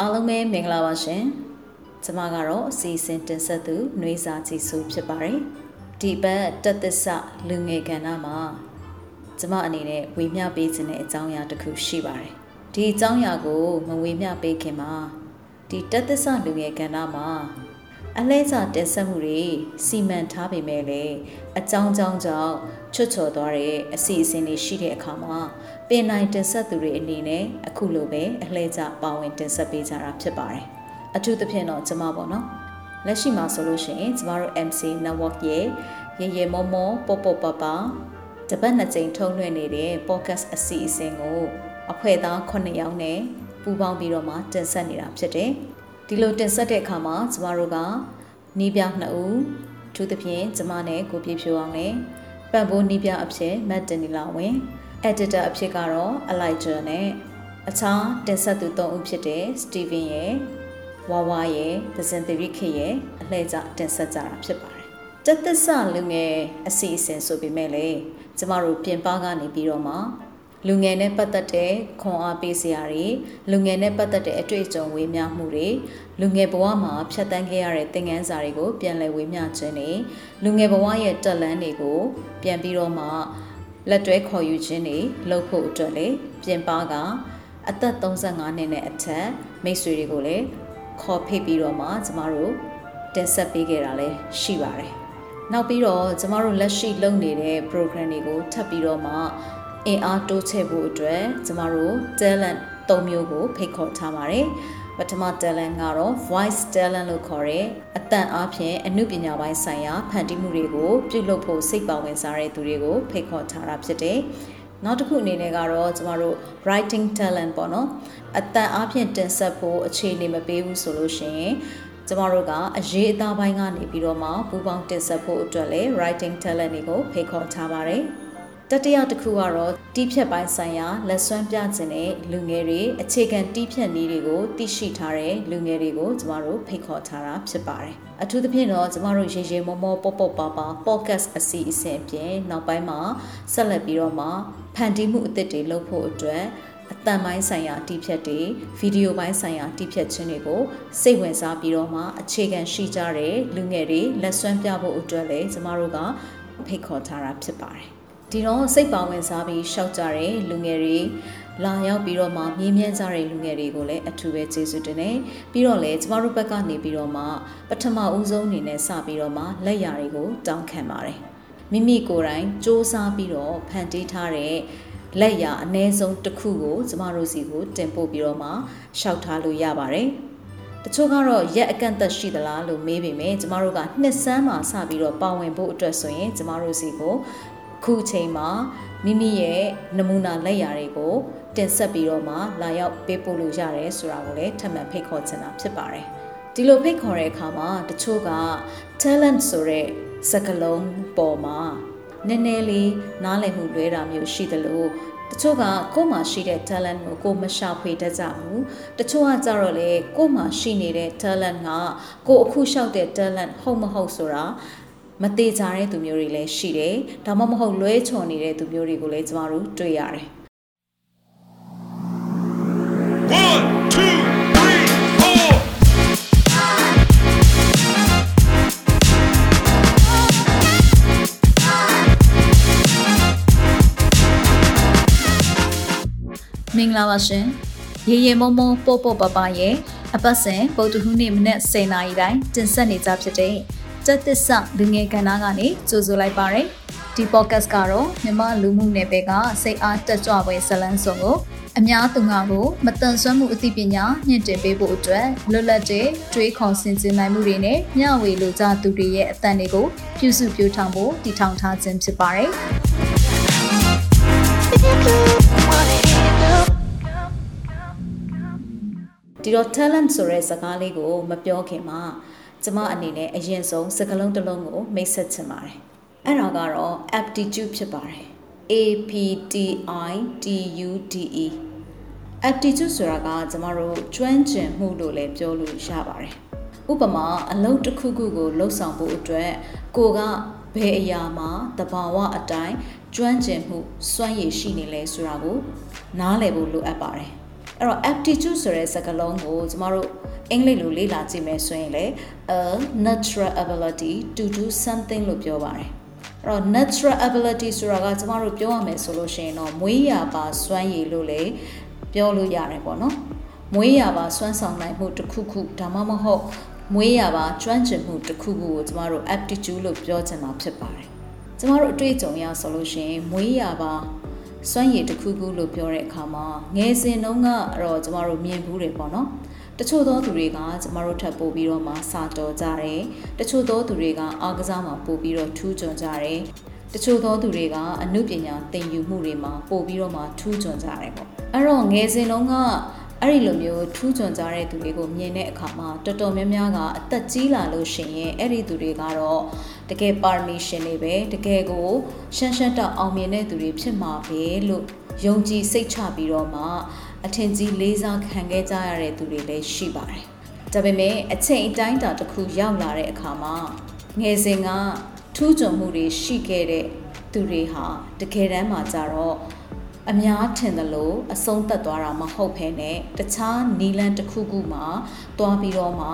အားလုံးပဲမင်္ဂလာပါရှင်ကျမကတော့အစီအစဉ်တင်ဆက်သူနှွေးစာကြည်စုဖြစ်ပါတယ်ဒီဘက်တက်သစ္စလူငယ်ကဏ္ဍမှာကျမအနေနဲ့ဝေမျှပေးခြင်းတဲ့အကြောင်းအရာတစ်ခုရှိပါတယ်ဒီအကြောင်းအရာကိုမဝေမျှပေးခင်မှာဒီတက်သစ္စလူငယ်ကဏ္ဍမှာအလဲစာတက်ဆက်မှုတွေစီမံထားပေမဲ့လည်းအကြောင်းကြောင်းကြောင့်ချွတ်ချော်သွားတဲ့အစီအစဉ်တွေရှိတဲ့အခါမှာ ပင်နိုင်တင်ဆက်သူတွေအနေနဲ့အခုလိုပဲအလှည့်ကျပါဝင်တင်ဆက်ပေးကြတာဖြစ်ပါတယ်။အထူးသဖြင့်တော့ကျမပေါ့နော်။လက်ရှိမှာဆိုလို့ရှိရင်ကျမတို့ MC Network ရဲ့ရေရေမောမောပေါပေါပပတပတ်နှစ်ကြိမ်ထုတ်လွှင့်နေတဲ့ podcast အစီအစဉ်ကိုအဖွဲ့သား9ယောက်နဲ့ပူးပေါင်းပြီးတော့မှတင်ဆက်နေတာဖြစ်တယ်။ဒီလိုတင်ဆက်တဲ့အခါမှာကျမတို့ကနီးပြ2ဦးထူးသဖြင့်ကျမနဲ့ကိုပြည့်ဖြိုးအောင်နဲ့ပံ့ပိုးနီးပြအဖြစ်မတ်တင်နီလာဝင် editor အဖြစ်ကတော့ Elijah နဲ့အခြားတင်ဆက်သူ၃ဦးဖြစ်တဲ့ Steven ရဲ့ဝါဝါရဲ့ဒဇင်သရီခေရဲ့အလှည့်ကျတင်ဆက်ကြတာဖြစ်ပါတယ်။တက်သစ္စလူငယ်အစီအစဉ်ဆိုပေမဲ့လေကျမတို့ပြင်ပကနေပြီးတော့မှလူငယ်နဲ့ပတ်သက်တဲ့ခွန်အားပေးစရာတွေလူငယ်နဲ့ပတ်သက်တဲ့အတွေ့အကြုံဝေမျှမှုတွေလူငယ်ဘဝမှာဖြတ်တန်းခဲ့ရတဲ့သင်ခန်းစာတွေကိုပြန်လည်ဝေမျှခြင်းတွေလူငယ်ဘဝရဲ့တက်လန်းတွေကိုပြန်ပြီးတော့မှ လက်တွဲခေါ်ယူခြင်းတွေလုပ်ဖို့အတွက်လေပြင်ပကအသက်35နှစ်နဲ့အထက်မိတ်ဆွေတွေကိုလည်းခေါ်ဖိတ်ပြီးတော့မှကျမတို့တင်ဆက်ပေးခဲ့တာလည်းရှိပါတယ်။နောက်ပြီးတော့ကျမတို့လက်ရှိလုပ်နေတဲ့ program တွေကိုထပ်ပြီးတော့မှအင်အားတိုးချဲ့ဖို့အတွက်ကျမတို့ talent ၃မျိုးကိုဖိတ်ခေါ်ထားပါတယ်။ ပထမ talent ကတော့ voice talent လို့ခေါ်တဲ့အတန်အားဖြင့်အမှုပညာပိုင်းဆိုင်ရာဖန်တီးမှုတွေကိုပြုလုပ်ဖို့စိတ်ပါဝင်စားတဲ့သူတွေကိုဖိတ်ခေါ်ထားတာဖြစ်တယ်။နောက်တစ်ခုအနေနဲ့ကတော့ကျမတို့ writing talent ပေါ့နော်အတန်အားဖြင့်တင်ဆက်ဖို့အခြေအနေမပေးဘူးဆိုလို့ရှိရင်ကျမတို့ကအရေးအသားပိုင်းကနေပြီးတော့မှပူပေါင်းတင်ဆက်ဖို့အတွက်လည်း writing talent တွေကိုဖိတ်ခေါ်ထားပါတယ်။ တတိယတစ်ခုကတော့တီးဖြတ်ပိုင်းဆိုင်ရာလက်စွမ်းပြခြင်းတဲ့လူငယ်တွေအခြေခံတီးဖြတ်နည်းတွေကိုသိရှိထားတဲ့လူငယ်တွေကိုကျမတို့ဖိတ်ခေါ်ထားတာဖြစ်ပါတယ်။အထူးသဖြင့်တော့ကျမတို့ရေရေမောမောပေါပေါပါပါ podcast အစီအစဉ်အပြင်နောက်ပိုင်းမှာဆက်လက်ပြီးတော့မှဖန်တီးမှုအသစ်တွေလုပ်ဖို့အတွက်အတန်ပိုင်းဆိုင်ရာတီးဖြတ်တွေဗီဒီယိုပိုင်းဆိုင်ရာတီးဖြတ်ခြင်းတွေကိုစိတ်ဝင်စားပြီးတော့မှအခြေခံရှိကြတဲ့လူငယ်တွေလက်စွမ်းပြဖို့အတွက်လည်းကျမတို့ကဖိတ်ခေါ်ထားတာဖြစ်ပါတယ် ဒီတော့စိတ်ပါဝင်စားပြီးရှောက်ကြတဲ့လူငယ်တွေလာရောက်ပြီးတော့မှမြင်းမြန်းကြတဲ့လူငယ်တွေကိုလည်းအထူးပဲကျေးဇူးတင်တယ်ပြီးတော့လည်းကျမတို့ဘက်ကနေပြီးတော့မှပထမဦးဆုံးအနေနဲ့စပြီးတော့မှလက်ရာတွေကိုတောင်းခံပါတယ်မိမိကိုယ်တိုင်စ조사ပြီးတော့ဖန်တီးထားတဲ့လက်ရာအ ਨੇ ဆုံးတစ်ခုကိုကျမတို့စီကိုတင်ပို့ပြီးတော့မှရှောက်ထားလို့ရပါတယ်တချို့ကတော့ရက်အကန့်အသတ်ရှိသလားလို့မေးပေမဲ့ကျမတို့ကနှစ်ဆန်းမှာစပြီးတော့ပါဝင်ဖို့အတွက်ဆိုရင်ကျမတို့စီကို ခုချိန်မှာမိမိရဲ့နမူနာလက်ရာတွေကိုတင်ဆက်ပြီးတော့မှလာရောက်ပေးပို့လို့ရတယ်ဆိုတာကိုလည်းထပ်မံဖိတ်ခေါ်ချင်တာဖြစ်ပါတယ်ဒီလိုဖိတ်ခေါ်တဲ့အခါမှာတချို့က talent ဆိုတဲ့စကားလုံးပေါ်မှာနည်းနည်းလေးနားလည်မှုလွဲတာမျိုးရှိတယ်လို့တချို့ကကိုယ်မှာရှိတဲ့ talent ကိုကိုမရှာဖွေတတ်ကြဘူးတချို့ကကြတော့လေကိုယ်မှာရှိနေတဲ့ talent ကကိုအခုလျှောက်တဲ့ talent ဟုတ်မဟုတ်ဆိုတာ မသေးကြတဲ့သူမျိုးတွေလည်းရှိတယ်ဒါမှမဟုတ်လွဲချော်နေတဲ့သူမျိုးတွေကိုလည်းကျမတို့တွေ့ရတယ်မင်္ဂလာပါရှင်ရေရေမုံမုံပို့ပို့ပပရဲ့အပတ်စဉ်ပုတ်တဟူးနေ့မနက်10:00နာရီတိုင်းတင်ဆက်နေကြဖြစ်တဲ့ စက်သစ္စာလူငယ်ကဏ္ဍကနေကြိုဆိုလိုက်ပါရယ်ဒီ podcast ကတော့မြမလူမှုနယ်ပယ်ကစိတ်အားတက်ကြွပွဲဇလန်းစုံကိုအများသူငါကိုမတန်ဆွမ်းမှုအသိပညာညှင့်တင်ပေးဖို့အတွက်လွတ်လပ်တဲ့တွေးခေါ်ဆင်ခြင်နိုင်မှုတွေနဲ့မျှဝေလိုကြသူတွေရဲ့အသံတွေကိုပြုစုပြောင်းထောင်ဖို့တည်ထောင်ထားခြင်းဖြစ်ပါတယ်ဒီတော့ talent ဆိုတဲ့စကားလေးကိုမပြောခင်မှာ ကျမအနေနဲ့အရင်ဆုံးစကားလုံးတစ်လုံးကိုမိတ်ဆက်ချင်ပါတယ်အဲ့ဒါကတော့ aptitude ဖြစ်ပါတယ် A P T I T U D E aptitude ဆိုတာကကျမတို့ကျွမ်းကျင်မှုလို့လည်းပြောလို့ရပါတယ်ဥပမာအလုပ်တစ်ခုခုကိုလှုပ်ဆောင်ဖို့အတွက်ကိုကဘယ်အရာမှာတဘာဝအတိုင်းကျွမ်းကျင်မှုစွမ်းရည်ရှိနေလဲဆိုတာကိုနားလည်ဖို့လိုအပ်ပါတယ် အဲ့အဲ့တော့ aptitude ဆိုတဲ့စကားလုံးကိုကျမတို့အင်္ဂလိပ်လိုလေ့လာကြည့်မယ်ဆိုရင်လေ a natural ability to do something လို့ပြောပါတယ်အဲ့တော့ natural ability ဆိုတာကကျမတို့ပြောရမယ်ဆိုလို့ရှိရင်တော့မွေးရပါစွမ်းရည်လို့လေပြောလို့ရတယ်ပေါ့နော်မွေးရပါစွမ်းဆောင်နိုင်မှုတစ်ခုခုဒါမှမဟုတ်မွေးရပါကျွမ်းကျင်မှုတစ်ခုခုကိုကျမတို့ aptitude လို့ပြောချင်တာဖြစ်ပါတယ်ကျမတို့အတွေ့အကြုံရဆိုလို့ရှိရင်မွေးရပါ စွမ်းရည်တစ်ခုခုလို့ပြောတဲ့အခါမှာငယ်စဉ်တုန်းကတော့ကျမတို့မြင်ဘူးတယ်ပေါ့နော်တချို့သောသူတွေကကျမတို့ထပ်ပို့ပြီးတော့မှစာတော်ကြတယ်တချို့သောသူတွေကအားကစားမှာပို့ပြီးတော့ထူးချွန်ကြတယ်တချို့သောသူတွေကအမှုပညာသင်ယူမှုတွေမှာပို့ပြီးတော့မှထူးချွန်ကြတယ်ပေါ့အဲ့တော့ငယ်စဉ်တုန်းကအဲ့ဒီလိုမျိုးထူးချွန်ကြတဲ့သူတွေကိုမြင်တဲ့အခါမှာတော်တော်များများကအသက်ကြီးလာလို့ရှိရင်အဲ့ဒီသူတွေကတော့ တကယ်ပါရမီရှင်တွေပဲတကယ်ကိုရှမ်းရှမ်းတောက်အောင်မြင်တဲ့သူတွေဖြစ်မှာပဲလို့ယုံကြည်စိတ်ချပြီးတော့မှအထင်ကြီးလေးစားခံခဲ့ကြရတဲ့သူတွေလည်းရှိပါတယ်။ဒါပေမဲ့အချိန်အတိုင်းတာတစ်ခုရောက်လာတဲ့အခါမှာငယ်စဉ်ကထူးချွန်မှုတွေရှိခဲ့တဲ့သူတွေဟာတကယ်တမ်းမှာကြတော့အများထင်သလိုအဆုံးသက်သွားတာမဟုတ်ဘဲနဲ့တခြားနီလန်တစ်ခုခုမှာတွားပြီးတော့မှ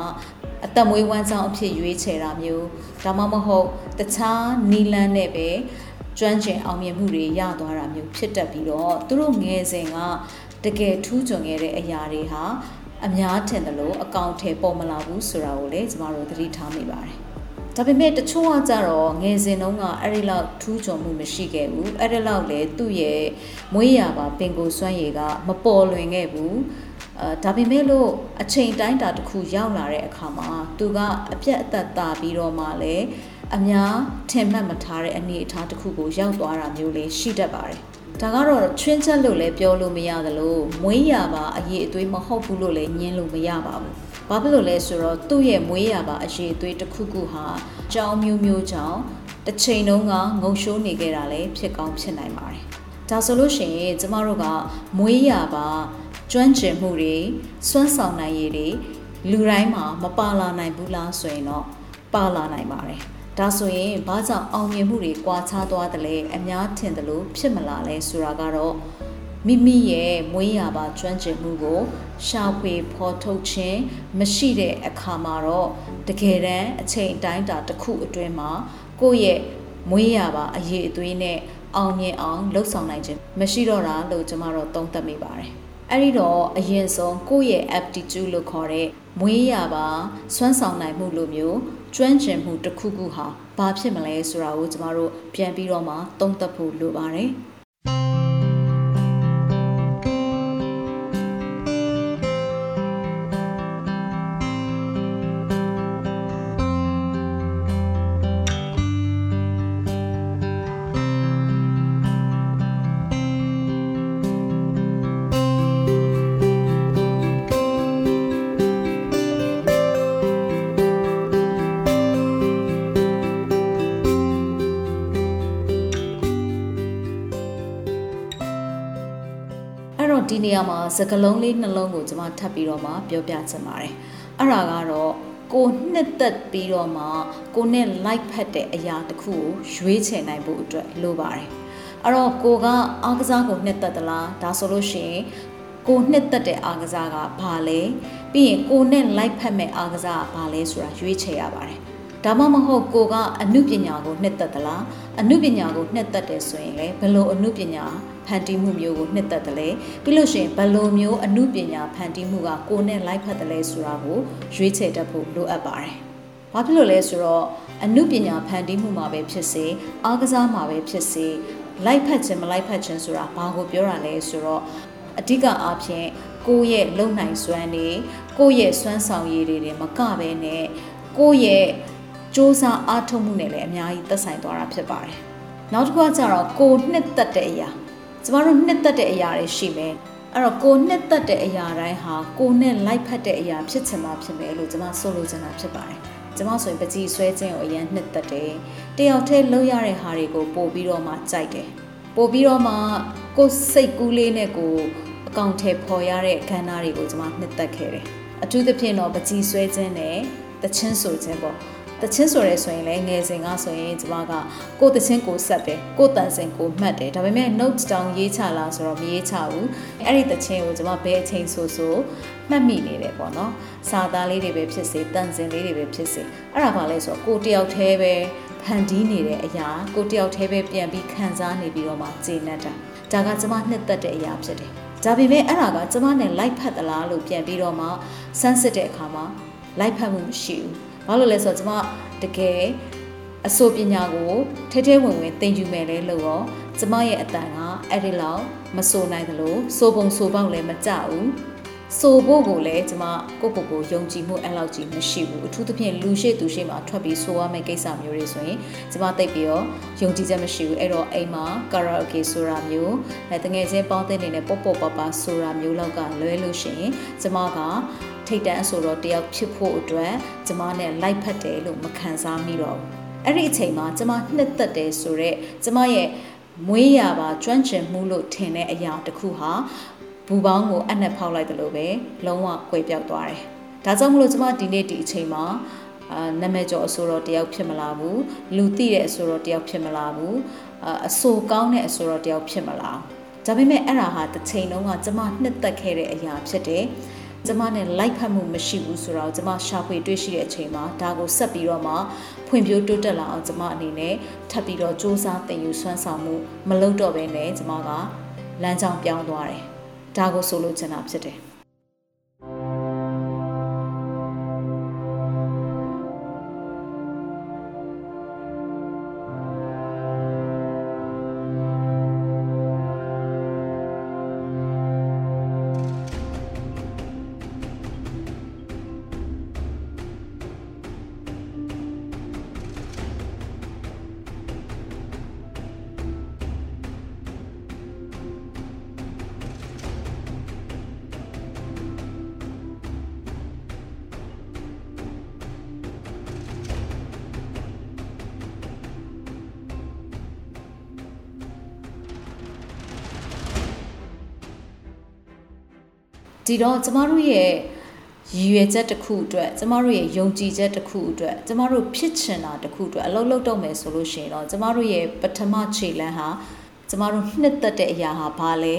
အသက်မွေးဝမ်းကြောင်းအဖြစ်ရွေးချယ်တာမျိုးဒါမှမဟုတ်တခြားနီလန်နဲ့ပဲကျွမ်းကျင်အောင်မြင်မှုတွေရသွားတာမျိုးဖြစ်တတ်ပြီးတော့သူတို့ငယ်စဉ်ကတကယ်ထူးချွန်ခဲ့တဲ့အရာတွေဟာအများထင်တယ်လို့အကောင့်ထဲပေါ်မလာဘူးဆိုတာကိုလည်းကျမတို့သတိထားမိပါတယ်။ဒါပေမဲ့တချို့ကကြတော့ငယ်စဉ်တုန်းကအဲ့ဒီလောက်ထူးချွန်မှုမရှိခဲ့ဘူး။အဲ့ဒီလောက်လေသူ့ရဲ့မွေးရပါပင်ကိုစွမ်းရည်ကမပေါ်လွင်ခဲ့ဘူး။ အဲဒါပေမဲ့လို့အချိန်တိုင်းတာတစ်ခုရောက်လာတဲ့အခါမှာသူကအပြက်အသက်သာပြီးတော့မှလည်းအများထင်မှတ်မထားတဲ့အနေအထားတစ်ခုကိုရောက်သွားတာမျိုးလေးရှိတတ်ပါတယ်။ဒါကတော့ချွင်းချက်လို့လည်းပြောလို့မရသလိုမွေးရပါအရေးအသွေးမဟုတ်ဘူးလို့လည်းညင်းလို့မရပါဘူး။ဘာဖြစ်လို့လဲဆိုတော့သူ့ရဲ့မွေးရပါအရေးအသွေးတစ်ခုခုဟာကြောင်းမျိုးမျိုးကြောင့်တစ်ချိန်လုံးကငုံရှိုးနေခဲ့တာလည်းဖြစ်ကောင်းဖြစ်နိုင်ပါတယ်။ဒါဆိုလို့ရှိရင်ကျမတို့ကမွေးရပါ ကျွမ်းကျင်မှုတွေစွမ်းဆောင်နိုင်ရည်တွေလူတိုင်းမှာမပါလာနိုင်ဘူးလားဆိုရင်တော့ပါလာနိုင်ပါတယ်။ဒါဆိုရင်ဘာကြောင့်အောင်မြင်မှုတွေကွာခြားသွားတယ်လဲအများထင်တယ်လို့ဖြစ်မလာလဲဆိုတာကတော့မိမိရဲ့မွေးရပါကျွမ်းကျင်မှုကို ရှာဖွေဖော်ထုတ်ခြင်းမရှိတဲ့အခါမှာတော့တကယ်တမ်းအချိန်အတိုင်းတာတစ်ခုအတွင်းမှာကိုယ့်ရဲ့မွေးရပါအရေးအသွေးနဲ့အောင်မြင်အောင်လှုပ်ဆောင်နိုင်ခြင်းမရှိတော့တာလို့ကျွန်တော်သုံးသပ်မိပါတယ်။ အဲ့ဒီတော့အရင်ဆုံးကိုယ့်ရဲ့ aptitude လို့ခေါ်တဲ့မွေးရပါစွမ်းဆောင်နိုင်မှုလိုမျိုးကျွမ်းကျင်မှုတစ်ခုခုဟာဘာဖြစ်မလဲဆိုတာကိုကျမတို့ပြန်ပြီးတော့မှသုံးသပ်ဖို့လိုပါတယ်။ နေရာမှာစကလုံးလေးနှလုံးကိုကျွန်မထပ်ပြီးတော့မှပြောပြချင်ပါတယ်အဲ့ဒါကတော့ကိုနှစ်သက်ပြီးတော့မှကိုနဲ့ like ဖတ်တဲ့အရာတစ်ခုကိုရွေးချယ်နိုင်ဖို့အတွက်လိုပါတယ်အဲ့တော့ကိုကအားကစားကိုနှစ်သက်သလားဒါဆိုလို့ရှိရင်ကိုနှစ်သက်တဲ့အားကစားကဘာလဲပြီးရင်ကိုနဲ့ like ဖတ်မဲ့အားကစားကဘာလဲဆိုတာရွေးချယ်ရပါတယ်ဒါမှမဟုတ်ကိုကအမှုပညာကိုနှစ်သက်သလားအမှုပညာကိုနှစ်သက်တယ်ဆိုရင်လည်းဘယ်လိုအမှုပညာ ဖန်တီးမှုမျိုးကိုနှစ်သက်တယ်လဲပြီးလို့ရှိရင်ဘယ်လိုမျိုးအမှုပညာဖန်တီးမှုကကိုနဲ့လိုက်ဖက်တယ်လဲဆိုတာကိုရွေးချယ်တတ်ဖို့လိုအပ်ပါတယ်။ဘာဖြစ်လို့လဲဆိုတော့အမှုပညာဖန်တီးမှုမှာပဲဖြစ်စေအားကစားမှာပဲဖြစ်စေလိုက်ဖက်ခြင်းမလိုက်ဖက်ခြင်းဆိုတာဘာကိုပြောတာလဲဆိုတော့အဓိကအားဖြင့်ကိုယ့်ရဲ့လုံနိုင်စွမ်းတွေကိုယ့်ရဲ့စွမ်းဆောင်ရည်တွေမကပဲနဲ့ကိုယ့်ရဲ့စ조사အားထုတ်မှုနဲ့လည်းအများကြီးသက်ဆိုင်သွားတာဖြစ်ပါတယ်။နောက်တစ်ခုကကျတော့ကိုနှစ်သက်တဲ့အရာ ကျမတို့နှစ်သက်တဲ့အရာတွေရှိမယ်။အဲ့တော့ကိုနှစ်သက်တဲ့အရာတိုင်းဟာကိုနဲ့လိုက်ဖက်တဲ့အရာဖြစ်ချင်မှဖြစ်မယ်လို့ကျမဆိုလိုချင်တာဖြစ်ပါတယ်။ကျမဆိုရင်ပကြီးဆွဲခြင်းကိုအရင်နှစ်သက်တယ်။တယောက်တည်းလှုပ်ရတဲ့ဟာတွေကိုပို့ပြီးတော့မှကြိုက်တယ်။ပို့ပြီးတော့မှကိုစိတ်ကူးလေးနဲ့ကိုအကောင့်ထဲပေါ်ရတဲ့ခန္ဓာတွေကိုကျမနှစ်သက်ခဲ့တယ်။အထူးသဖြင့်တော့ပကြီးဆွဲခြင်းနဲ့တချင်းဆိုခြင်းပေါ့ တချင်းဆိုရဲဆိုရင်လည်းငယ်စဉ်ကဆိုရင်ကျမကကိုတချင်းကိုဆက်တယ်ကိုတန်စင်ကိုမှတ်တယ်ဒါပေမဲ့ notes down ရေးချလာဆိုတော့မရေးချဘူးအဲ့ဒီတချင်းကိုကျမဘယ်အချိန်ဆိုဆိုမှတ်မိနေတယ်ပေါ့နော်စာသားလေးတွေပဲဖြစ်စေတန်စင်လေးတွေပဲဖြစ်စေအဲ့ဒါပါလဲဆိုတော့ကိုတယောက်တည်းပဲဖန်တီးနေတဲ့အရာကိုတယောက်တည်းပဲပြန်ပြီးခံစားနေပြီးတော့မှကျေနပ်တာဒါကကျမနှစ်သက်တဲ့အရာဖြစ်တယ်ဒါပေမဲ့အဲ့ဒါကကျမနဲ့ like ဖတ်သလားလို့ပြန်ပြီးတော့မှစမ်းစစ်တဲ့အခါမှာ like ဖတ်မှုမရှိဘူး။ ဘာလို့လဲဆိုတော့ကျမတကယ်အဆိုပညာကိုထဲထဲဝင်ဝင်သင်ယူမယ်လဲလို့ရောကျမရဲ့အတန်ကအဲ့ဒီလောက်မဆိုနိုင်သလိုစိုးပုံစိုးပေါက်လည်းမကြဘူး။ဆိုဖို့ကိုလည်းကျမကိုကိုကိုယုံကြည်မှုအဲ့လောက်ကြီးမရှိဘူးအထူးသဖြင့်လူရှိသူရှိမှထွက်ပြီးဆိုရမယ့်ကိစ္စမျိုးတွေဆိုရင်ကျမသိပြီးတော့ယုံကြည်ချက်မရှိဘူးအဲ့တော့အိမ်မှာကာရာအိုကေဆိုတာမျိုးအဲတငယ်ချင်းပေါင်းတဲ့နေနဲ့ပေါ့ပေါ့ပါပါဆိုတာမျိုးလောက်ကလွဲလို့ရှိရင်ကျမက ထိတ်တန်းဆိုတော့တယောက်ဖြစ်ဖို့အတွက်ကျမနဲ့လိုက်ဖက်တယ်လို့မခံစားမိတော့ဘူးအဲ့ဒီအချိန်မှာကျမနှစ်သက်တယ်ဆိုတော့ကျမရဲ့မွေးရပါကျွမ်းကျင်မှုလို့ထင်တဲ့အရာတစ်ခုဟာဘူပေါင်းကိုအနက်ဖောက်လိုက်တယ်လို့ပဲလုံးဝကွယ်ပြောက်သွားတယ်။ဒါကြောင့်မလို့ကျမဒီနေ့ဒီအချိန်မှာအာနာမည်ကျော်အဆိုတော်တယောက်ဖြစ်မလာဘူးလူသိတဲ့အဆိုတော်တယောက်ဖြစ်မလာဘူးအာအဆိုကောင်းတဲ့အဆိုတော်တယောက်ဖြစ်မလာဒါပေမဲ့အဲ့ဒါဟာတစ်ချိန်လုံးကကျမနှစ်သက်ခဲ့တဲ့အရာဖြစ်တယ် ကျမနဲ့ like ဖတ်မှုမရှိဘူးဆိုတော့ကျမရှာဖွေတွေ့ရှိတဲ့အချိန်မှာဒါကိုဆက်ပြီးတော့မှဖွံ့ဖြိုးတိုးတက်လာအောင်ကျမအနေနဲ့ထပ်ပြီးတော့စူးစမ်းသင်ယူဆွမ်းဆောင်မှုမလုပ်တော့ဘဲနဲ့ကျမကလမ်းကြောင်းပြောင်းသွားတယ်ဒါကိုဆိုလိုချင်တာဖြစ်တယ် ဒီတော့ကျမတို့ရဲ့ရည်ရွယ်ချက်တစ်ခုအတွက်ကျမတို့ရဲ့ယုံကြည်ချက်တစ်ခုအတွက်ကျမတို့ဖြစ်ချင်တာတစ်ခုအတွက်အလုပ်လုပ်တော့မယ်ဆိုလို့ရှိရင်တော့ကျမတို့ရဲ့ပထမခြေလှမ်းဟာကျမတို့နှစ်သက်တဲ့အရာဟာဘာလဲ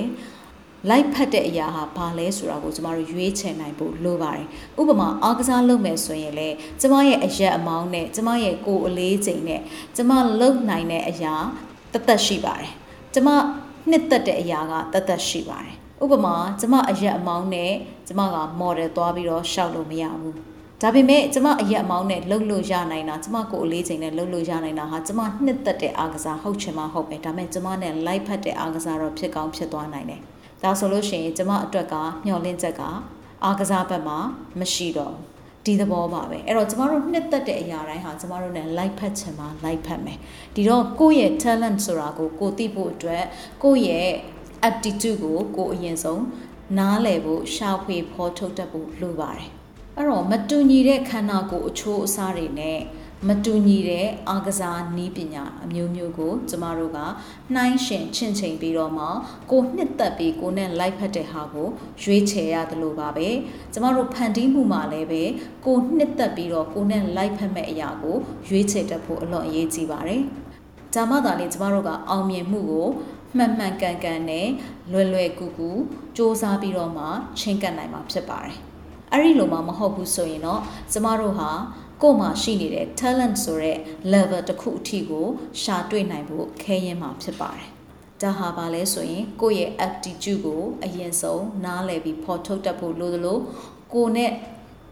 လိုက်ဖတ်တဲ့အရာဟာဘာလဲဆိုတာကိုကျမတို့ရွေးချယ်နိုင်ဖို့လိုပါတယ်။ဥပမာအားကစားလုပ်မယ်ဆိုရင်လေကျမရဲ့အရက်အမောင်းနဲ့ကျမရဲ့ကိုယ်အလေးချိန်နဲ့ကျမလုပ်နိုင်တဲ့အရာတသက်ရှိပါတယ်။ကျမနှစ်သက်တဲ့အရာကတသက်ရှိပါတယ် ဥပမာကျမအရက်အမောင်းနဲ့ကျမကမော်ဒယ်သွားပြီးတော့ရှောက်လို့မရဘူးဒါပေမဲ့ကျမအရက်အမောင်းနဲ့လှုပ်လို့ရနိုင်တာကျမကိုအလေးချိန်နဲ့လှုပ်လို့ရနိုင်တာဟာကျမနှစ်သက်တဲ့အားကစားဟုတ်ချင်မှဟုတ်ပဲဒါပေမဲ့ကျမနဲ့လိုက်ဖက်တဲ့အားကစားတော့ဖြစ်ကောင်းဖြစ်သွားနိုင်တယ်ဒါဆိုလို့ရှိရင်ကျမအတွက်ကမျောလင့်ချက်ကအားကစားဘက်မှာမရှိတော့ဒီသဘောပါပဲအဲ့တော့ကျမတို့နှစ်သက်တဲ့အရာတိုင်းဟာကျမတို့ ਨੇ like ဖတ်ချင်မှာ like ဖတ်မယ်ဒီတော့ကိုယ့်ရဲ့ talent ဆိုတာကိုကိုသိဖို့အတွက်ကိုယ့်ရဲ့ aptitude ကိုကိုအရင်ဆုံးနားလည်ဖို့ရှာဖွေဖော်ထုတ်တတ်ဖို့လိုပါတယ်အဲ့တော့မတူညီတဲ့ခန္ဓာကိုယ်အချိုးအစားတွေနဲ့မတူညီတဲ့အာကစားနီးပညာအမျိုးမျိုးကိုကျမတို့ကနှိုင်းရှင်ချင့်ချိန်ပြီးတော့မှကိုနှစ်သက်ပြီးကိုနဲ့လိုက်ဖက်တဲ့ဟာကိုရွေးချယ်ရတယ်လို့ပါပဲကျမတို့ဖန်တီးမှုမှာလည်းပဲကိုနှစ်သက်ပြီးတော့ကိုနဲ့လိုက်ဖက်မဲ့အရာကိုရွေးချယ်တတ်ဖို့အလွန်အရေးကြီးပါတယ်။ဒါမှသာလေကျမတို့ကအောင်မြင်မှုကို မှန်မှန်ကန်ကန်နဲ့လွယ်လွယ်ကူကူစ조사ပြီးတော့မှချင်းကပ်နိုင်မှာဖြစ်ပါတယ်။အဲ့ဒီလိုမှမဟုတ်ဘူးဆိုရင်တော့ကျမတို့ဟာကို့မှာရှိနေတဲ့ talent ဆိုတဲ့ level တစ်ခုအထိကို ရှာတွေ့နိုင်ဖို့ခဲရင်မှာဖြစ်ပါတယ်။ဒါဟာပါလဲဆိုရင်ကိုယ့်ရဲ့ aptitude ကိုအရင်ဆုံးနားလည်ပြီးဖော်ထုတ်တတ်ဖို့လိုသလိုကိုနဲ့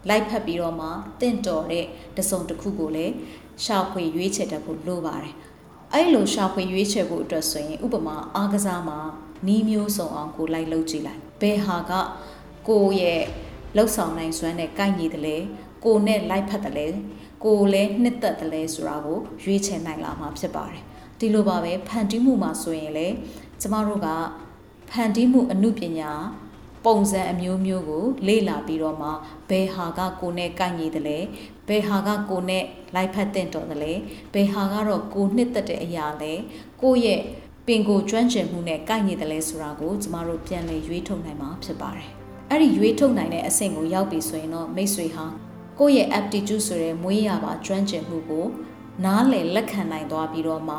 လိုက်ဖက်ပြီးတော့မှတင့်တော်တဲ့တစုံတစ်ခုကိုလည်းရှာဖွေရွေးချယ်တတ်ဖို့လိုပါတယ်။ အဲ့လိုရှာဖွေရွေးချယ်ဖို့အတွက်ဆိုရင်ဥပမာအားကစားမှာနီးမျိုးစုံအောင်ကိုလိုက်လုပ်ကြည့်လိုက်ဘယ်ဟာကကိုရဲ့လှုပ်ဆောင်နိုင်စွမ်းနဲ့ကိုက်ညီတယ်လဲကိုနဲ့လိုက်ဖက်တယ်လဲကိုလည်းနှစ်သက်တယ်လဲဆိုတာကိုရွေးချယ်နိုင်လာမှာဖြစ်ပါတယ်ဒီလိုပါပဲဖန်တီးမှုမှာဆိုရင်လေကျမတို့ကဖန်တီးမှုအမှုပညာ ပုံစံအမျိုးမျိုးကို လေ့လာပြီးတော့မှဘယ်ဟာကကိုနဲ့ကိုက်ညီတယ်လဲဘယ်ဟာကကိုနဲ့လိုက်ဖက်တဲ့တော်တယ်လဲဘယ်ဟာကတော့ကိုနှစ်သက်တဲ့အရာလဲကိုရဲ့ပင်ကိုကျွမ်းကျင်မှုနဲ့ကိုက်ညီတယ်လဲဆိုတာကိုကျမတို့ပြန်လည်ရွေးထုတ်နိုင်မှာဖြစ်ပါတယ်အဲ့ဒီရွေးထုတ်နိုင်တဲ့အဆင့်ကိုရောက်ပြီဆိုရင်တော့မိတ်ဆွေဟာကိုယ့်ရဲ့ aptitude ဆိုတဲ့မွေးရပါကျွမ်းကျင်မှုကို နားလည်လက်ခံနိုင်သွားပြီးတော့မှ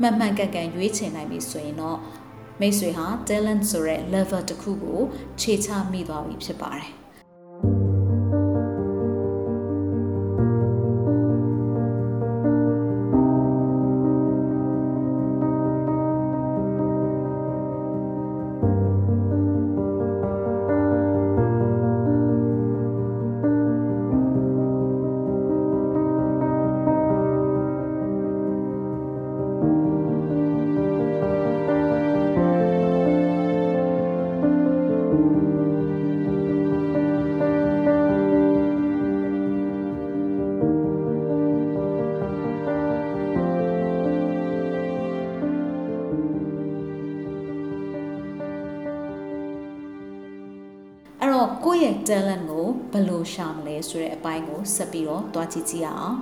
မှန်မှန်ကန်ကန်ရွေးချယ်နိုင်ပြီဆိုရင်တော့ မိတ်ဆွေဟာ talent ဆိုတဲ့ level တစ်ခုကိုခြေချမိသွားပြီဖြစ်ပါတယ် ရှာမလဲဆိုတဲ့အပိုင်းကိုဆက်ပြီးတော့တွားကြည့်ကြည့်အောင်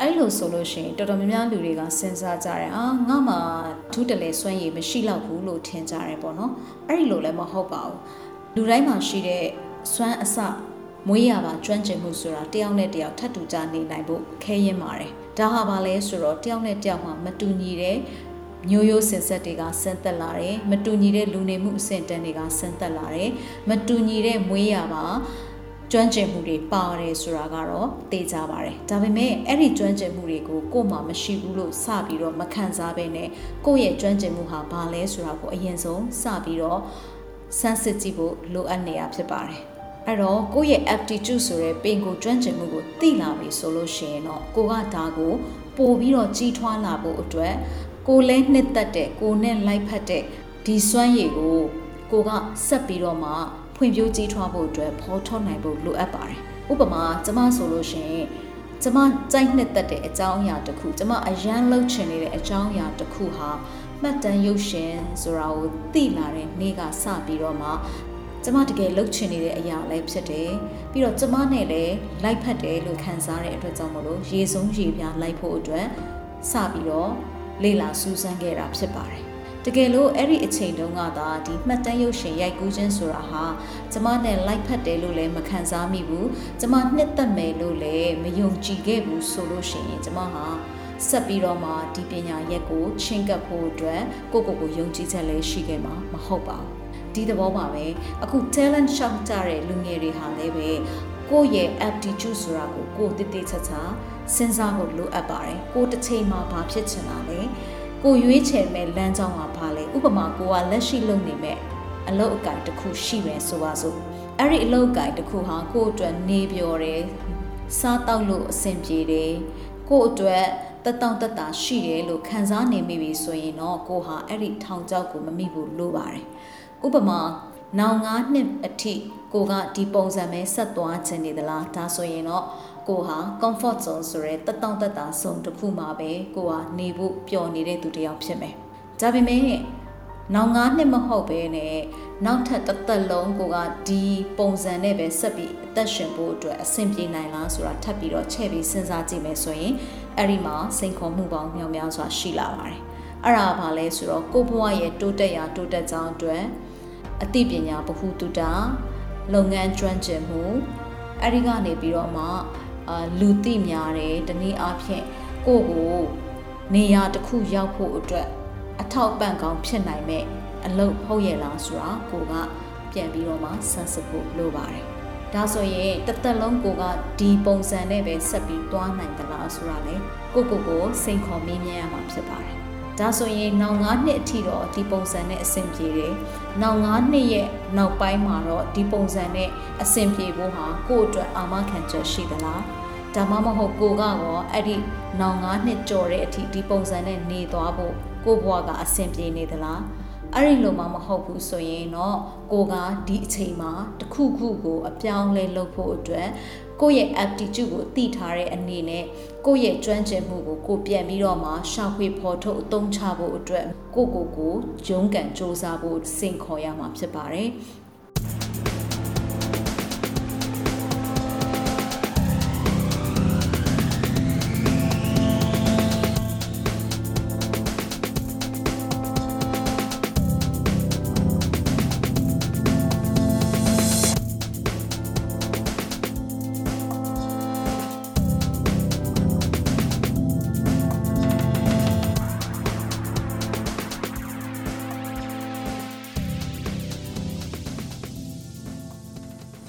အဲ့လိုဆိုလို့ရှိရင်တော်တော်များများလူတွေကစဉ်းစားကြတယ်အာငါမှထူးတလဲစွမ်းရည်မရှိတော့ဘူးလို့ထင်ကြတယ်ပေါ့နော်အဲ့ဒီလိုလည်းမဟုတ်ပါဘူးလူတိုင်းမှာရှိတဲ့စွမ်းအစမွေးရပါကျွမ်းကျင်မှုဆိုတာတယောက်နဲ့တယောက်ထပ်တူကြနေနိုင်ဖို့ခဲရင်ပါတယ်ဒါဟာဘာလဲဆိုတော့တယောက်နဲ့တယောက်မှာမတူညီတဲ့မျိုးရိုးစင်ဆက်တွေကဆင်းသက်လာတယ်မတူညီတဲ့လူနေမှုအဆင့်တန်းတွေကဆင်းသက်လာတယ်မတူညီတဲ့မွေးရပါ ကျွမ်းကျင်မှုတွေပါတယ်ဆိုတာကတော့သိကြပါတယ်ဒါပေမဲ့အဲ့ဒီကျွမ်းကျင်မှုတွေကိုကို့မှာမရှိဘူးလို့စပြီးတော့မခံစားဘဲနဲ့ကိုယ့်ရဲ့ကျွမ်းကျင်မှုဟာဘာလဲဆိုတာကိုအရင်ဆုံးစပြီးတော့စမ်းစစ်ကြည့်ဖို့လိုအပ်နေရဖြစ်ပါတယ်အဲ့တော့ကိုယ့်ရဲ့ aptitude ဆိုတဲ့ပင်ကိုကျွမ်းကျင်မှုကိုသိလာပြီဆိုလို့ရှိရင်တော့ကိုကဒါကိုပို့ပြီးတော့ကြီးထွားလာဖို့အတွက်ကိုလဲနှစ်သက်တဲ့ကိုနဲ့လိုက်ဖက်တဲ့ဒီစွမ်းရည်ကိုကိုကဆက်ပြီးတော့မှ ဖွံ့ဖြိုးကြီးထွားဖို့အတွက်ဖော်ထုတ်နိုင်ဖို့လိုအပ်ပါတယ်။ဥပမာကျမဆိုလို့ရှိရင်ကျမကြိုက်နှစ်သက်တဲ့အကြောင်းအရာတစ်ခုကျမအရန်လှုပ်ချင်နေတဲ့အကြောင်းအရာတစ်ခုဟာမှတ်တမ်းရုပ်ရှင်ဆိုတာကိုသိလာတဲ့နေ့ကစပြီးတော့မှကျမတကယ်လှုပ်ချင်နေတဲ့အရာလည်းဖြစ်တယ်ပြီးတော့ကျမနဲ့လည်းလိုက်ဖက်တယ်လို့ခံစားတဲ့အတွက်ကြောင့်မလို့ရေဆုံးရေပြားလိုက်ဖို့အတွက်စပြီးတော့လေ့လာစူးစမ်းခဲ့တာဖြစ်ပါတယ်။တ ကယ်လို့အဲ့ဒီအချိန်တုန်းကသာဒီမှတ်တမ်းရုပ်ရှင်ရိုက်ကူးခြင်းဆိုတာဟာကျမနဲ့ like ဖတ်တယ်လို့လည်းမခံစားမိဘူး။ကျမနှစ်သက်မယ်လို့လည်းမယုံကြည်ခဲ့ဘူးဆိုလို့ရှိရင်ကျမဟာဆက်ပြီးတော့မှဒီပညာရက်ကိုချင်းကပ်ဖို့အတွက်ကိုကိုကိုယုံကြည်ချက်လည်းရှိခဲ့မှာမဟုတ်ပါဘူး။ဒီသဘောပါပဲအခု talent shock ကြတဲ့လူငယ်တွေဟာလည်းပဲကိုယ့်ရဲ့ aptitude ဆိုတာကိုကိုတည်တည်ချာချာစဉ်းစားဖို့လိုအပ်ပါတယ်ကိုတစ်ချိန်မှာဘာဖြစ်ချင်တာလဲ ကိုရွေးချယ်မဲ့လမ်းကြောင်းမှာဘာလဲဥပမာကိုကလက်ရှိလုပ်နေမဲ့အလုပ်အကင်တစ်ခုရှိမယ်ဆိုပါစို့အဲ့ဒီအလုပ်အကင်တစ်ခုဟာကိုယ့်အတွက်နေပြော်တယ်စားတောက်လို့အဆင်ပြေတယ်ကိုယ့်အတွက်တတောင့်တတာရှိတယ်လို့ခံစားနေမိပြီဆိုရင်တော့ကိုဟာအဲ့ဒီထောင်ချောက်ကိုမမိဘူးလို့ပါတယ်ဥပမာနောင်9နှစ်အထိကိုကဒီပုံစံပဲဆက်သွားခြင်းနေသလားဒါဆိုရင်တော့ ကိုဟာ comfort zone ဆိုရဲတတောင့်တတာဆုံးတစ်ခုမှာပဲကိုဟာနေဖို့ပျော်နေတဲ့သူတစ်ယောက်ဖြစ်မယ်ဒါပေမဲ့နောက်9နှစ်မဟုတ်ပဲနဲ့နောက်ထပ်တစ်သက်လုံးကိုကဒီပုံစံနဲ့ပဲဆက်ပြီးအသက်ရှင်ဖို့အတွက်အဆင်ပြေနိုင်လားဆိုတာထပ်ပြီးတော့ချဲ့ပြီးစဉ်းစားကြည့်မယ်ဆိုရင်အဲ့ဒီမှာစိန်ခေါ်မှုပေါင်းမြောက်များစွာရှိလာပါတယ်အဲ့ဒါဘာလဲဆိုတော့ကိုဘွားရဲ့တိုးတက်ရာတိုးတက်ကြောင်းအတွက်အသိပညာဗဟုသုတလုပ်ငန်းကျွမ်းကျင်မှုအဲ့ဒီကနေပြီးတော့မှ အာလူသိများတယ်တနည်းအားဖြင့်ကိုကိုနေရာတစ်ခုရောက်ဖို့အတွက်အထောက်ပံ့ကောင်းဖြစ်နိုင်မဲ့အလုပ်ဟုတ်ရဲ့လားဆိုတာကိုကပြန်ပြီးတော့မှဆန်းစစ်ဖို့လိုပါတယ်ဒါဆိုရင်တသက်လုံးကိုကဒီပုံစံနဲ့ပဲဆက်ပြီးသွားနိုင်သလားဆိုတာလေကိုကိုကိုစိန်ခေါ်မေးမြန်းရမှာဖြစ်ပါတယ်ဒါဆိုရင်နောက်9နှစ်အထိတော့ဒီပုံစံနဲ့အဆင်ပြေတယ်။နောက်9နှစ်ရဲ့နောက်ပိုင်းမှာတော့ဒီပုံစံနဲ့အဆင်ပြေဖို့ဟာကိုယ့်အတွက်အာမခံချက်ရှိသလား။ ဒါမှမဟုတ်ကိုကတော့အဲ့ဒီနောက်9နှစ်ကြော်တဲ့အထိဒီပုံစံနဲ့နေသွားဖို့ကိုယ့်ဘဝကအဆင်ပြေနေသလား။အဲ့ဒီလိုမှမဟုတ်ဘူးဆိုရင်တော့ကိုကဒီအချိန်မှာတခုခုကိုအပြောင်းလဲလုပ်ဖို့အတွက်ကိုယ့်ရဲ့ aptitude ကိုသိထားတဲ့အနေနဲ့ကိုယ့်ရဲ့ကျွမ်းကျင်မှုကိုကိုပြန်ပြီးတော့မှရှာဖွေဖော်ထုတ်အသုံးချဖို့အတွက်ကိုကိုကိုဂျုံကန်စ조사ဖို့စိန်ခေါ်ရမှာဖြစ်ပါတယ်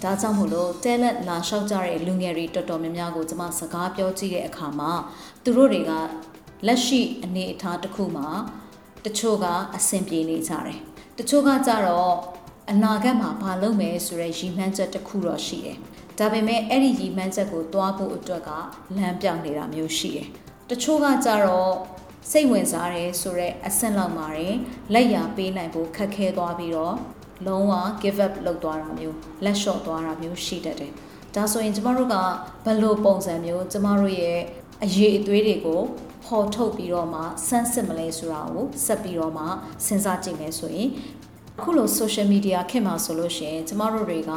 ဒါကြောင့်မို့လို့ talent လာလျှောက်ကြတဲ့လူငယ်တွေတော်တော်များများကိုကျွန်မစကားပြောကြည့်တဲ့အခါမှာသူတို့တွေကလက်ရှိအနေအထားတစ်ခုမှာတချို့ကအဆင်ပြေနေကြတယ်တချို့ကကြတော့အနာဂတ်မှာဘာလုပ်မယ်ဆိုတဲ့ရည်မှန်းချက်တစ်ခုတော့ရှိတယ်ဒါပေမဲ့အဲ့ဒီရည်မှန်းချက်ကိုတွားဖို့အတွက်ကလမ်းပြောင်းနေတာမျိုးရှိတယ်တချို့ကကြတော့စိတ်ဝင်စားတယ်ဆိုတော့အဆင့်လောက်မှာရင်လက်ရပေးနိုင်ဖို့ခက်ခဲသွားပြီးတော့ လုံးဝ give up လုပ်သွားတာမျိုးလက်လျှော့သွားတာမျိုးရှိတတ်တယ်ဒါဆိုရင်ကျမတို့ကဘယ်လိုပုံစံမျိုးကျမတို့ရဲ့အရေးအသွေးတွေကိုပေါ်ထုတ်ပြီးတော့မှဆန်းစစ်မလဲဆိုတာကိုဆက်ပြီးတော့မှစဉ်းစားကြည့်မယ်ဆိုရင်အခုလို social media ခေတ်မှာဆိုလို့ရှိရင်ကျမတို့တွေက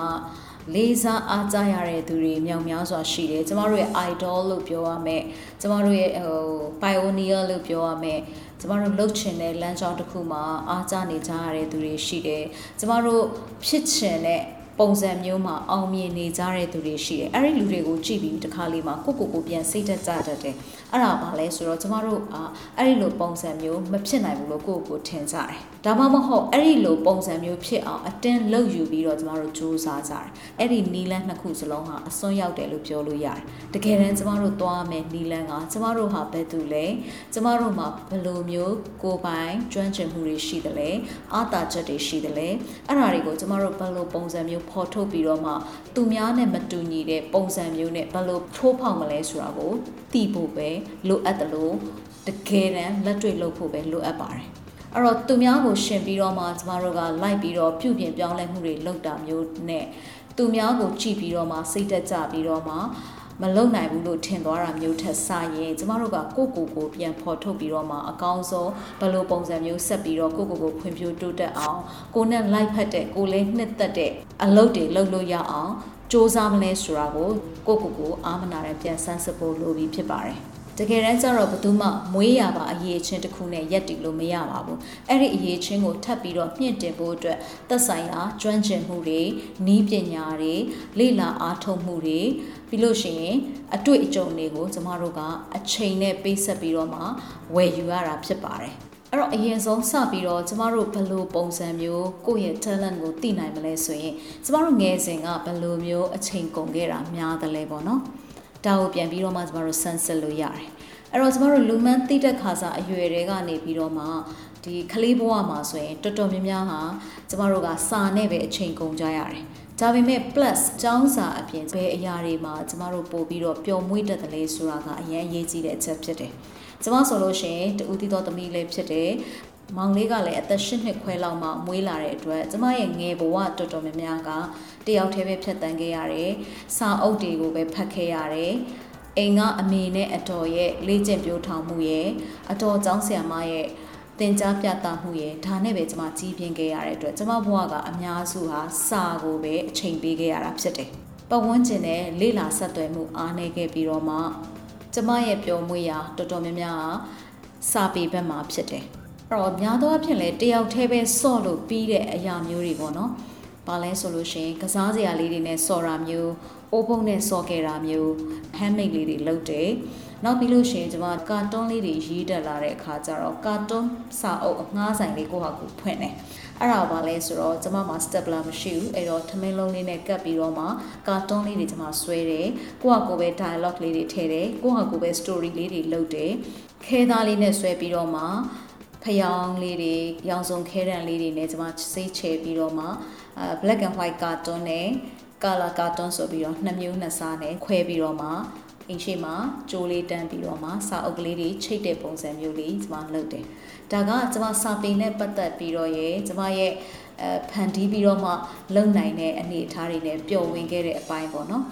လေးစားအားကြရတဲ့သူတွေမြောင်များစွာရှိတယ်ကျမတို့ရဲ့ idol လို့ပြောရမယ်ကျမတို့ရဲ့ဟို pioneer လို့ပြောရမယ် ကျမတို့လှုပ်ချင်တဲ့လမ်းကြောင်းတစ်ခုမှာအားကြနေကြရတဲ့သူတွေရှိတယ်ကျမတို့ဖြစ်ချင်တဲ့ပုံစံမျိုးမှာအောင်မြင်နေကြတဲ့သူတွေရှိတယ်အဲ့ဒီလူတွေကိုကြည့်ပြီးတခါလေးမှာကိုကိုကိုပြန်စိတ်သက်ကြတတ်တယ် အဲ့ဒါဘာလဲဆိုတော့ကျမတို့အာအဲ့ဒီလိုပုံစံမျိုးမဖြစ်နိုင်ဘူးလို့ကိုကိုကိုထင်ကြတယ်ဒါမှမဟုတ်အဲ့ဒီလိုပုံစံမျိုးဖြစ်အောင်အတင်းလှုပ်ယူပြီးတော့ကျမတို့စူးစမ်းကြတယ်အဲ့ဒီနီလန်းနှစ်ခုစလုံးဟာအစွန်းရောက်တယ်လို့ပြောလို့ရတယ်တကယ်တမ်းကျမတို့သွားမယ်နီလန်းကကျမတို့ဟာဘယ်သူလဲကျမတို့မှာဘယ်လိုမျိုးကိုပိုင်ကျွမ်းကျင်မှုတွေရှိတယ်လဲအာသာချက်တွေရှိတယ်လဲအဲ့ဒါတွေကိုကျမတို့ဘယ်လိုပုံစံမျိုးဖော်ထုတ်ပြီးတော့မှသူများနဲ့မတူညီတဲ့ပုံစံမျိုးနဲ့ဘယ်လိုထိုးဖောက်မလဲဆိုတာကိုသိဖို့ပဲလိုအပ်တယ်လို့တကယ်တမ်းလက်တွေ့လုပ်ဖို့ပဲလိုအပ်ပါတယ်အဲ့တော့သူများကိုရှင်ပြီးတော့မှကျမတို့ကလိုက်ပြီးတော့ပြုပြင်ပြောင်းလဲမှုတွေလုပ်တာမျိုးနဲ့သူများကိုကြည့်ပြီးတော့မှစိတ်တက်ကြပြီးတော့မှမလုံနိုင်ဘူးလို့ထင်သွားတာမျိုးထက်စရင်ကျမတို့ကကိုကိုကိုပြန်ဖော်ထုတ်ပြီးတော့မှအကောင်းဆုံးဘယ်လိုပုံစံမျိုးဆက်ပြီးတော့ကိုကိုကိုဖွံ့ဖြိုးတိုးတက်အောင်ကိုနဲ့လိုက်ဖက်တဲ့ကိုလေးနှစ်သက်တဲ့အလုပ်တွေလုပ်လို့ရအောင်စ조사မလဲဆိုတာကိုကိုကိုကိုအာမနာနဲ့ပြန်ဆန်းစစ်ဖို့လိုပြီးဖြစ်ပါတယ် တကယ်တမ်းကျတော့ဘသူမှမွေးရပါအရေးချင်းတစ်ခုနဲ့ရက်တည်လို့မရပါဘူးအဲ့ဒီအရေးချင်းကိုထပ်ပြီးတော့မြင့်တင်ဖို့အတွက်သက်ဆိုင်ရာကျွမ်းကျင်မှုတွေနီးပညာတွေလေ့လာအားထုတ်မှုတွေပြီးလို့ရှိရင်အတွေ့အကြုံတွေကိုကျမတို့ကအချိန်နဲ့ပေးဆက်ပြီးတော့မှဝယ်ယူရတာဖြစ်ပါတယ်အဲ့တော့အရင်ဆုံးစပြီးတော့ကျမတို့ဘယ်လိုပုံစံမျိုးကိုယ့်ရဲ့ talent ကိုသိနိုင်မလဲဆိုရင်ကျမတို့ငယ်စဉ်ကဘယ်လိုမျိုးအချိန်ကုန်ခဲ့တာများတယ်လဲပေါ့နော် ဒါကိုပြန်ပြီးတော့မှကျမတို့ဆန်းစစ်လို့ရတယ်အဲ့တော့ကျမတို့လူမှန်းသိတဲ့ခါစားအရွယ်တွေကနေပြီးတော့မှဒီကလေးဘဝမှာဆိုရင်တော်တော်များများဟာကျမတို့ကစာနဲ့ပဲအချိန်ကုန်ကြရတယ်ဒါပေမဲ့ plus ကျောင်းစာအပြင်ဘယ်အရာတွေမှာကျမတို့ပို့ပြီးတော့ပျော်မွေ့တတ်တယ်လဲဆိုတာကအရင်အရေးကြီးတဲ့အချက်ဖြစ်တယ်ကျမဆိုလို့ရှိရင်တူတီတော်သမီးလေးဖြစ်တယ် မောင်လေးကလည်းအသက်၈နှစ်ခွဲလောက်မှမွေးလာတဲ့အတွက်ကျမရဲ့ငယ်ဘဝတော်တော်များများကတယောက်တည်းပဲဖြတ်တန်းခဲ့ရတယ်။စာအုပ်တွေကိုပဲဖတ်ခဲ့ရတယ်။အိမ်ကအမေနဲ့အတော်ရဲ့လေ့ကျင့်ပြိုးထောင်မှုရဲ့အတော်ကျောင်းဆရာမရဲ့သင်ကြားပြသမှုရဲ့ဒါနဲ့ပဲကျမကြီးပြင်းခဲ့ရတဲ့အတွက်ကျမဘဝကအများစုဟာစာကိုပဲအချိန်ပေးခဲ့ရတာဖြစ်တယ်။ပတ်ဝန်းကျင်နဲ့လေ့လာဆက်သွယ်မှုအားနည်းခဲ့ပြီးတော့မှကျမရဲ့ပျော်မွေ့ရာတော်တော်များများစာပေဘက်မှာဖြစ်တယ်။ တော့များသောအားဖြင့်လည်းတယောက်တည်းပဲဆော့လို့ပြီးတဲ့အရာမျိုးတွေပေါ့နော်။ဘာလဲဆိုလို့ရှိရင်ကစားစရာလေးတွေနဲ့ဆော့တာမျိုး၊အိုးဖုံးနဲ့ဆော့ခဲ့တာမျိုး၊ဟမ်းမိတ်လေးတွေလုပ်တယ်။နောက်ပြီးလို့ရှိရင်ကျွန်မကာတွန်းလေးတွေရေးတက်လာတဲ့အခါကျတော့ကာတွန်းစာအုပ်အငှားဆိုင်လေးကိုဟာကိုဖွင့်တယ်။အဲ့ဒါဘာလဲဆိုတော့ကျွန်မမှာ stapler မရှိဘူးအဲ့တော့ထမင်းလုံးလေးနဲ့ကပ်ပြီးတော့မှကာတွန်းလေးတွေကျွန်မဆွဲတယ်ကိုဟာကိုပဲ dialogue လေးတွေထည့်တယ်ကိုဟာကိုပဲ story လေးတွေလုပ်တယ်ခဲသားလေးနဲ့ဆွဲပြီးတော့မှ ဖျောင်းလေးတွေရောင်စုံခဲတံလေးတွေနဲ့ကျွန်မစိတ်ချပြီးတော့မှအဲ black and white cartoon နဲ့ color cartoon ဆိုပြီးတော့နှစ်မျိုးနှစ်စားနဲ့ခွဲပြီးတော့မှအင်းရှိမှာကြိုးလေးတန်းပြီးတော့မှစာအုပ်ကလေးတွေချိတ်တဲ့ပုံစံမျိုးလေးကျွန်မလုပ်တယ်။ဒါကကျွန်မစာပေနဲ့ပတ်သက်ပြီးတော့ရေကျွန်မရဲ့အဲဖန်တီးပြီးတော့မှလုံနိုင်တဲ့အနေအထားတွေနဲ့ပျော်ဝင်ခဲ့တဲ့အပိုင်းပေါ့နော်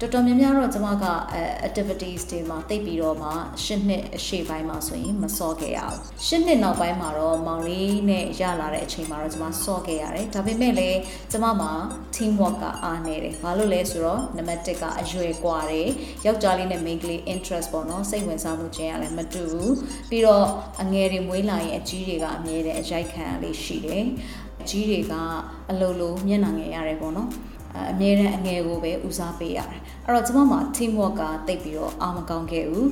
တော်တော်များများတော့ကျွန်မကအဲ activities တွေမှာတိတ်ပြီးတော့မှ၈နှစ်အရှေ့ပိုင်းမှာဆိုရင်မစောခဲ့ရဘူး၈နှစ်နောက်ပိုင်းမှာတော့မောင်လေးနဲ့ရလာတဲ့အချိန်မှာတော့ကျွန်မစောခဲ့ရတယ်ဒါပေမဲ့လည်းကျွန်မမှာ team work ကအားနေတယ်ဘာလို့လဲဆိုတော့နံပါတ်1ကအရွယ်กว่าတယ်ယောက်ျားလေးနဲ့ main ကလေး interest ပေါ့နော်စိတ်ဝင်စားမှုချင်းရလည်းမတူဘူးပြီးတော့အငယ်တွေမွေးလာရင်အကြီးတွေကအမြဲတမ်းအရိုက်ခံရလေးရှိတယ်အကြီးတွေကအလိုလိုမျက်နှာငယ်ရတယ်ပေါ့နော် အမြဲတမ်းအငယ်ကိုပဲဦးစားပေးရတယ်အဲ့တော့ကျွန်မမှာ team work ကတိတ်ပြီးတော့အားမကောင်းခဲ့ဘူး